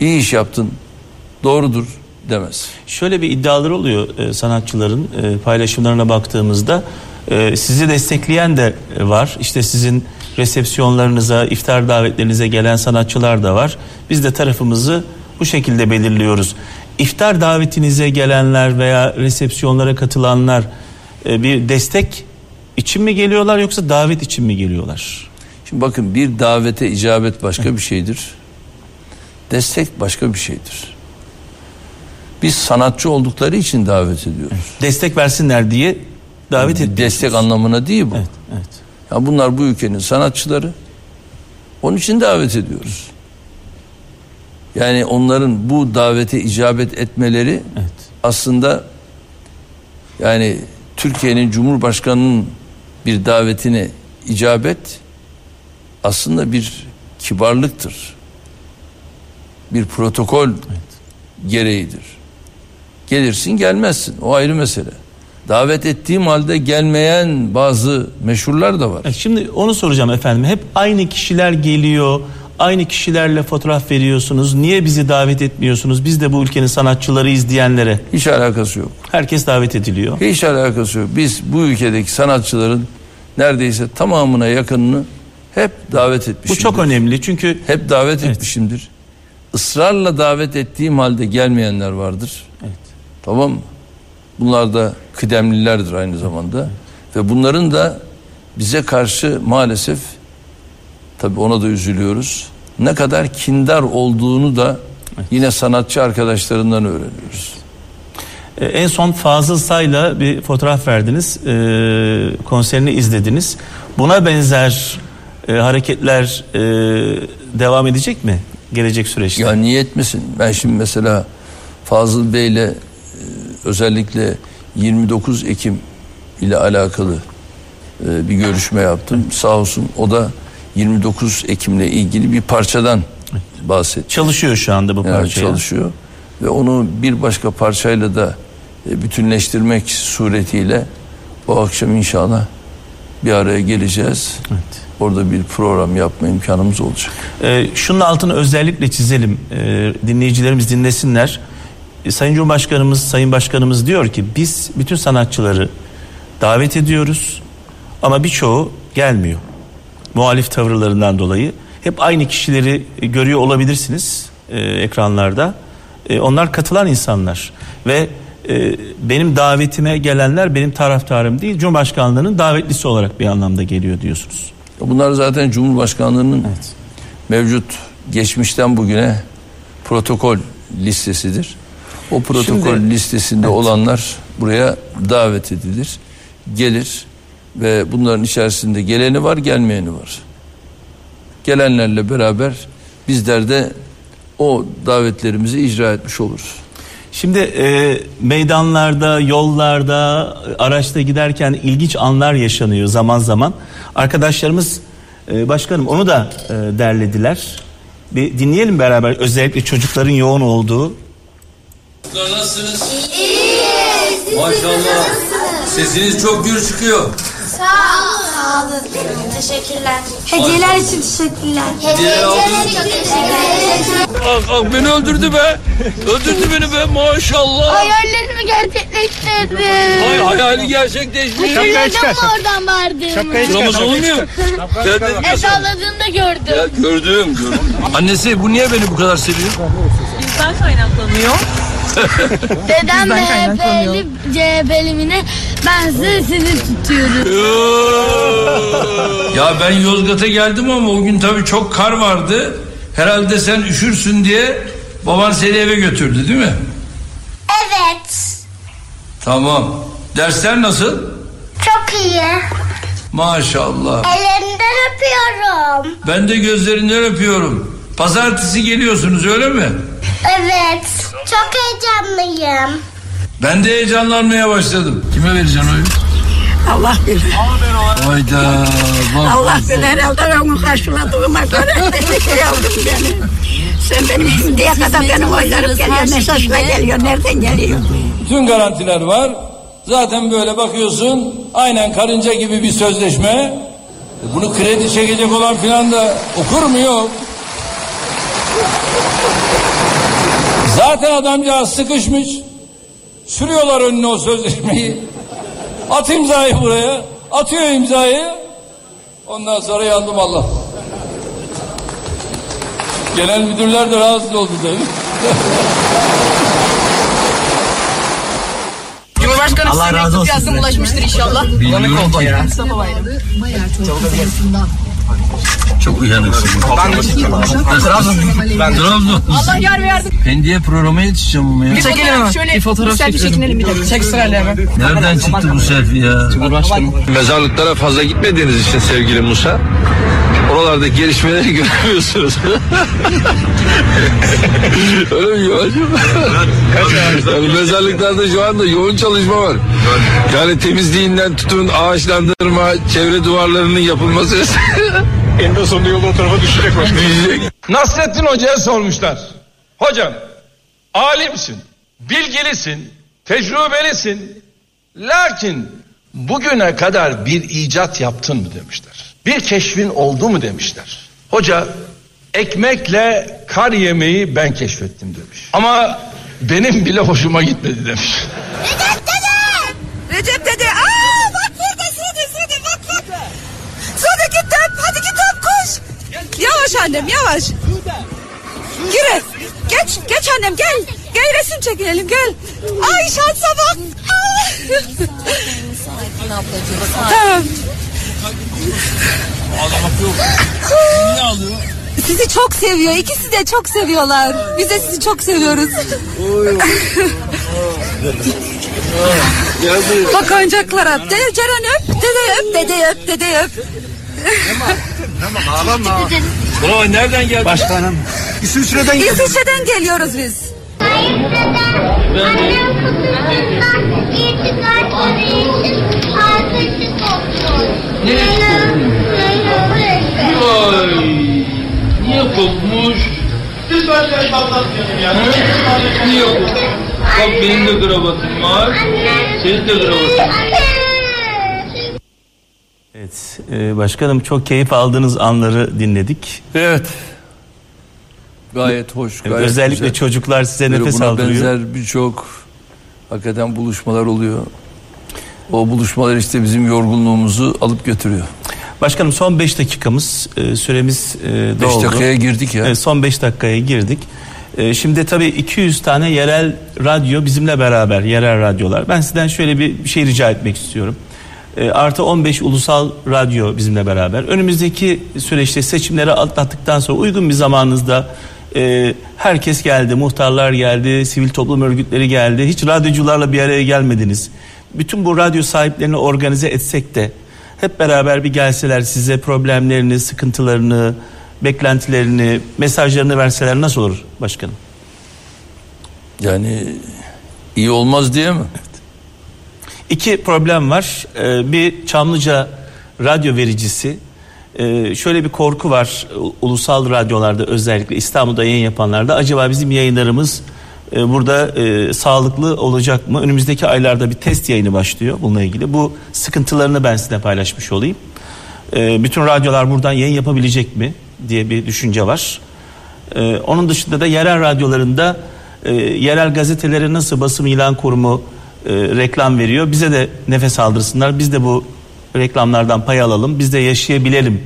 iyi iş yaptın doğrudur demez. Şöyle bir iddialar oluyor e, sanatçıların e, paylaşımlarına baktığımızda e, sizi destekleyen de e, var. İşte sizin resepsiyonlarınıza, iftar davetlerinize gelen sanatçılar da var. Biz de tarafımızı bu şekilde belirliyoruz. İftar davetinize gelenler veya resepsiyonlara katılanlar e, bir destek için mi geliyorlar yoksa davet için mi geliyorlar? Şimdi bakın bir davete icabet başka bir şeydir. Destek başka bir şeydir. Biz sanatçı oldukları için davet ediyoruz. Destek versinler diye davet Bir et. Destek anlamına değil bu. Evet, evet. Ya bunlar bu ülkenin sanatçıları. Onun için davet ediyoruz. Yani onların bu davete icabet etmeleri Evet. aslında yani Türkiye'nin Cumhurbaşkanı'nın bir davetine icabet aslında bir kibarlıktır. Bir protokol gereğidir. Gelirsin gelmezsin o ayrı mesele. Davet ettiğim halde gelmeyen bazı meşhurlar da var. Evet, Şimdi onu soracağım efendim. Hep aynı kişiler geliyor. Aynı kişilerle fotoğraf veriyorsunuz. Niye bizi davet etmiyorsunuz? Biz de bu ülkenin sanatçıları izleyenlere. Hiç alakası yok. Herkes davet ediliyor. Hiç alakası yok. Biz bu ülkedeki sanatçıların neredeyse tamamına yakınını hep davet Bu etmişimdir. çok önemli çünkü Hep davet Evet. etmişimdir. Israrla davet ettiğim halde gelmeyenler vardır. Evet. Tamam mı? Bunlar da kıdemlilerdir aynı zamanda. Ve bunların da bize karşı maalesef tabii ona da üzülüyoruz. Ne kadar kindar olduğunu da yine sanatçı arkadaşlarından öğreniyoruz. e, en son Fazıl Say'la bir fotoğraf verdiniz. E, konserini izlediniz. Buna benzer e, hareketler e, devam edecek mi gelecek süreçte? Ya niyet misin? Ben şimdi mesela Fazıl Bey'le özellikle 29 Ekim ile alakalı e, bir görüşme yaptım. Sağ olsun o da 29 Ekim'le ilgili bir parçadan bahsetti. Çalışıyor şu anda bu Yani parçaya. çalışıyor ve onu bir başka parçayla da e, bütünleştirmek suretiyle bu akşam inşallah bir araya geleceğiz. Orada bir program yapma imkanımız olacak. Ee, şunun altını özellikle çizelim. Ee, dinleyicilerimiz dinlesinler. Sayın Cumhurbaşkanımız, Sayın Başkanımız diyor ki biz bütün sanatçıları davet ediyoruz ama birçoğu gelmiyor. Muhalif tavırlarından dolayı. Hep aynı kişileri görüyor olabilirsiniz e, ekranlarda. E, onlar katılan insanlar ve e, benim davetime gelenler benim taraftarım değil Cumhurbaşkanlığının davetlisi olarak bir anlamda geliyor diyorsunuz. Bunlar zaten Cumhurbaşkanlığının mevcut geçmişten bugüne protokol listesidir. O protokol Şimdi- listesinde olanlar buraya davet edilir, gelir ve bunların içerisinde geleni var, gelmeyeni var. Gelenlerle beraber bizler de o davetlerimizi icra etmiş oluruz. Şimdi e, meydanlarda, yollarda, araçta giderken ilginç anlar yaşanıyor zaman zaman. Arkadaşlarımız e, başkanım onu da e, derlediler. Bir dinleyelim beraber özellikle çocukların yoğun olduğu. Nasılsınız? Maşallah. Sesiniz çok gür çıkıyor. Sağ olun. Sağ olun. Teşekkürler. Hediyeler için teşekkürler. Hediyeler aldınız. teşekkürler. Ah, ah, beni öldürdü be. Öldürdü beni be maşallah. Hayallerimi gerçekleştirdim. Hay hayali gerçekleşmiş. Hatırladın mı oradan vardığımı? Sıramız olmuyor. Et diyorsun? gördüm. Ya gördüm gördüm. Annesi bu niye beni bu kadar seviyor? Bizden kaynaklanıyor. Dedem MHP'li CHP'limine ben size sizi tutuyorum. Ya ben Yozgat'a geldim ama o gün tabii çok kar vardı. Herhalde sen üşürsün diye baban seni eve götürdü değil mi? Evet. Tamam. Dersler nasıl? Çok iyi. Maşallah. Ellerinden öpüyorum. Ben de gözlerinden öpüyorum. Pazartesi geliyorsunuz öyle mi? Evet. Çok heyecanlıyım. Ben de heyecanlanmaya başladım. Kime vereceksin oyu? Allah bilir. Hayda. Bak. Allah bilir herhalde onu karşıladığıma göre şey aldım beni. Sen benim şimdiye kadar benim oylarım geliyor, mesajla geliyor. Nereden geliyor? Bütün garantiler var. Zaten böyle bakıyorsun aynen karınca gibi bir sözleşme. E Bunu kredi çekecek olan filan da okur mu yok? Zaten adamcağız sıkışmış. Sürüyorlar önüne o sözleşmeyi. At imzayı buraya. Atıyor imzayı. Ondan sonra yandım Allah. Genel müdürler de rahatsız oldu tabii. Cumhurbaşkanı Allah razı olsun. Yazdım ulaşmıştır inşallah. Bilmiyorum ki ya. Mustafa Bayram. Çok uyanıksın. Ben Trabzon. Ben Trabzon. Allah yar ve yardım. Pendiye programa yetişeceğim ama ya. Çekelim hemen. Şöyle bir fotoğraf selfie çekinelim bir de. Çek sırayla hemen. Nereden çıktı bu selfie ya? Mezarlıklara fazla gitmediğiniz için sevgili Musa oralardaki gelişmeleri göremiyorsunuz. Öyle mi acaba? yani mezarlıklarda şu anda yoğun çalışma var. Yani temizliğinden tutun ağaçlandırma, çevre duvarlarının yapılması. En sonunda yolda o tarafa düşecek başka. Nasrettin Hoca'ya sormuşlar. Hocam alimsin, bilgilisin, tecrübelisin. Lakin bugüne kadar bir icat yaptın mı demişler. Bir keşfin oldu mu demişler. Hoca ekmekle kar yemeği ben keşfettim demiş. Ama benim bile hoşuma gitmedi demiş. Recep dede. Aa bak burada Suudi Suudi bak bak. Suudi git öp hadi git öp koş. Yavaş annem yavaş. Gire. Geç geç annem gel. Gel resim çekinelim gel. Ay şansa bak. tamam. Niye? Sizi çok seviyor. İkisi de çok seviyorlar. Biz de sizi çok seviyoruz. Bak oyuncaklara. Dede Ceren öp. Dede öp. Dede öp. Dede öp. Tamam ağlama. Ulan nereden geldin? Başkanım. İsviçre'den geldim. İsviçre'den geliyoruz biz. Annem kutusundan iyi çıkarttığı için arkası koptu. Leyla burası. Vay. Niye kopmuş? Lütfen beni patlatmayalım ya. Niye kopmuş? Bak benim de kravatım var. Senin de kravatın var. Evet, e, başkanım çok keyif aldığınız anları dinledik. Evet. Gayet hoş, Evet, gayet özellikle güzel. çocuklar size Böyle nefes buna aldırıyor. benzer birçok hakikaten buluşmalar oluyor. O buluşmalar işte bizim yorgunluğumuzu alıp götürüyor. Başkanım son 5 dakikamız e, süremiz e, doldu. dakikaya girdik ya. Evet, son 5 dakikaya girdik. E, şimdi tabii 200 tane yerel radyo bizimle beraber yerel radyolar. Ben sizden şöyle bir şey rica etmek istiyorum. E, artı 15 ulusal radyo bizimle beraber. Önümüzdeki süreçte seçimleri atlattıktan sonra uygun bir zamanınızda e, herkes geldi, muhtarlar geldi, sivil toplum örgütleri geldi. Hiç radyocularla bir araya gelmediniz. Bütün bu radyo sahiplerini organize etsek de hep beraber bir gelseler size problemlerini, sıkıntılarını, beklentilerini, mesajlarını verseler nasıl olur başkanım? Yani iyi olmaz diye mi? İki problem var. Ee, bir Çamlıca radyo vericisi. Ee, şöyle bir korku var u- ulusal radyolarda özellikle İstanbul'da yayın yapanlarda. Acaba bizim yayınlarımız e, burada e, sağlıklı olacak mı? Önümüzdeki aylarda bir test yayını başlıyor bununla ilgili. Bu sıkıntılarını ben size paylaşmış olayım. Ee, bütün radyolar buradan yayın yapabilecek mi diye bir düşünce var. Ee, onun dışında da yerel radyolarında e, yerel gazetelere nasıl basım ilan kurumu e, reklam veriyor. Bize de nefes aldırsınlar. Biz de bu reklamlardan pay alalım. Biz de yaşayabilelim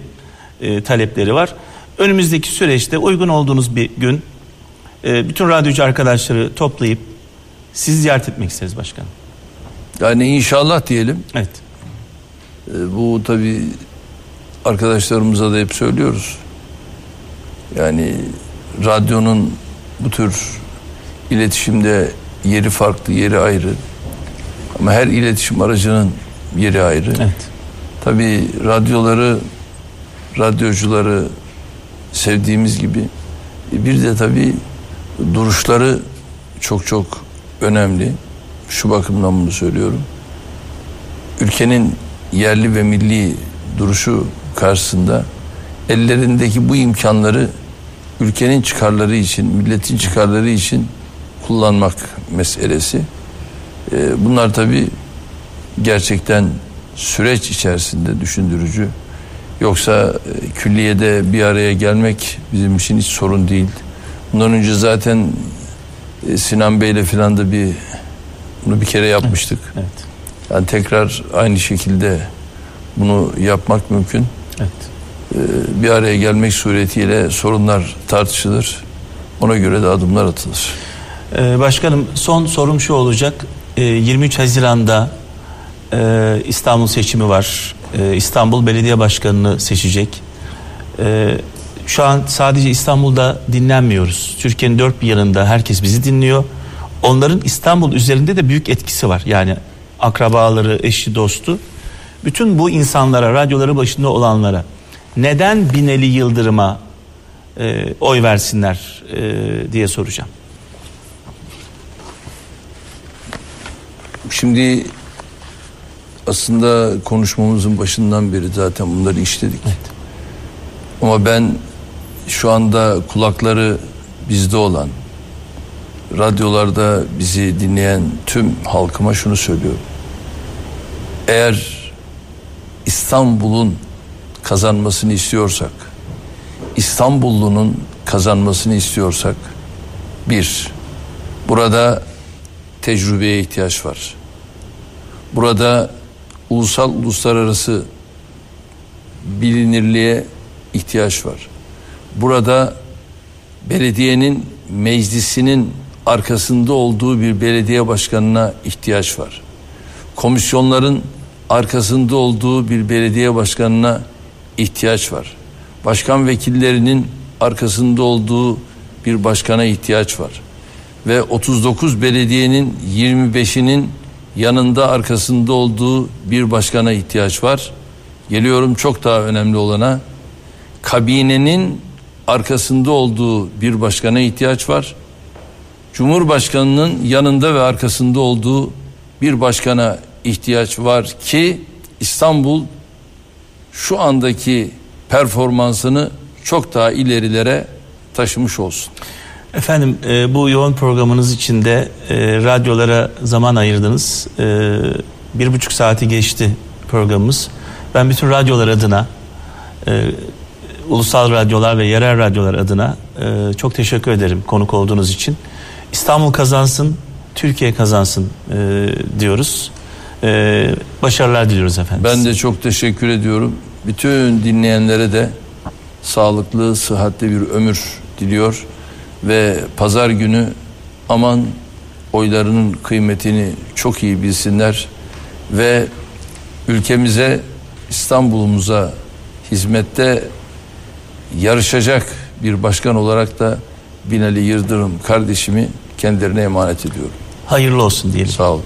e, talepleri var. Önümüzdeki süreçte uygun olduğunuz bir gün e, bütün radyocu arkadaşları toplayıp sizi ziyaret etmek isteriz başkanım. Yani inşallah diyelim. Evet. Ee, bu tabi arkadaşlarımıza da hep söylüyoruz. Yani radyonun bu tür iletişimde yeri farklı, yeri ayrı. Ama her iletişim aracının yeri ayrı. Evet. Tabi radyoları, radyocuları sevdiğimiz gibi bir de tabi duruşları çok çok önemli. Şu bakımdan bunu söylüyorum. Ülkenin yerli ve milli duruşu karşısında ellerindeki bu imkanları ülkenin çıkarları için, milletin çıkarları için kullanmak meselesi. Ee, bunlar tabi gerçekten süreç içerisinde düşündürücü. Yoksa e, külliyede bir araya gelmek bizim için hiç sorun değil. Bundan önce zaten e, Sinan Bey'le filan da bir bunu bir kere yapmıştık. Evet. Yani tekrar aynı şekilde bunu yapmak mümkün. Evet. Ee, bir araya gelmek suretiyle sorunlar tartışılır. Ona göre de adımlar atılır. Ee, başkanım son sorum şu olacak. Ee, 23 Haziran'da e, İstanbul seçimi var. Ee, İstanbul Belediye Başkanı'nı seçecek. Ee, şu an sadece İstanbul'da dinlenmiyoruz. Türkiye'nin dört bir yanında herkes bizi dinliyor. Onların İstanbul üzerinde de büyük etkisi var. Yani akrabaları, eşi, dostu. Bütün bu insanlara, radyoları başında olanlara neden Binali Yıldırım'a e, oy versinler e, diye soracağım. Şimdi aslında konuşmamızın başından beri zaten bunları işledik. Ama ben şu anda kulakları bizde olan radyolarda bizi dinleyen tüm halkıma şunu söylüyorum. Eğer İstanbul'un kazanmasını istiyorsak, İstanbullunun kazanmasını istiyorsak, bir, burada tecrübeye ihtiyaç var. Burada ulusal uluslararası bilinirliğe ihtiyaç var. Burada belediyenin meclisinin arkasında olduğu bir belediye başkanına ihtiyaç var. Komisyonların arkasında olduğu bir belediye başkanına ihtiyaç var. Başkan vekillerinin arkasında olduğu bir başkana ihtiyaç var. Ve 39 belediyenin 25'inin yanında arkasında olduğu bir başkana ihtiyaç var. Geliyorum çok daha önemli olana kabinenin arkasında olduğu bir başkana ihtiyaç var. Cumhurbaşkanının yanında ve arkasında olduğu bir başkana ihtiyaç var ki İstanbul şu andaki performansını çok daha ilerilere taşımış olsun. Efendim e, bu yoğun programınız içinde e, radyolara zaman ayırdınız. E, bir buçuk saati geçti programımız. Ben bütün radyolar adına, e, ulusal radyolar ve yerel radyolar adına e, çok teşekkür ederim konuk olduğunuz için. İstanbul kazansın, Türkiye kazansın e, diyoruz. E, başarılar diliyoruz efendim. Ben de çok teşekkür ediyorum. Bütün dinleyenlere de sağlıklı, sıhhatli bir ömür diliyor ve pazar günü aman oylarının kıymetini çok iyi bilsinler ve ülkemize İstanbul'umuza hizmette yarışacak bir başkan olarak da Binali Yıldırım kardeşimi kendilerine emanet ediyorum. Hayırlı olsun diyelim. Sağ olun.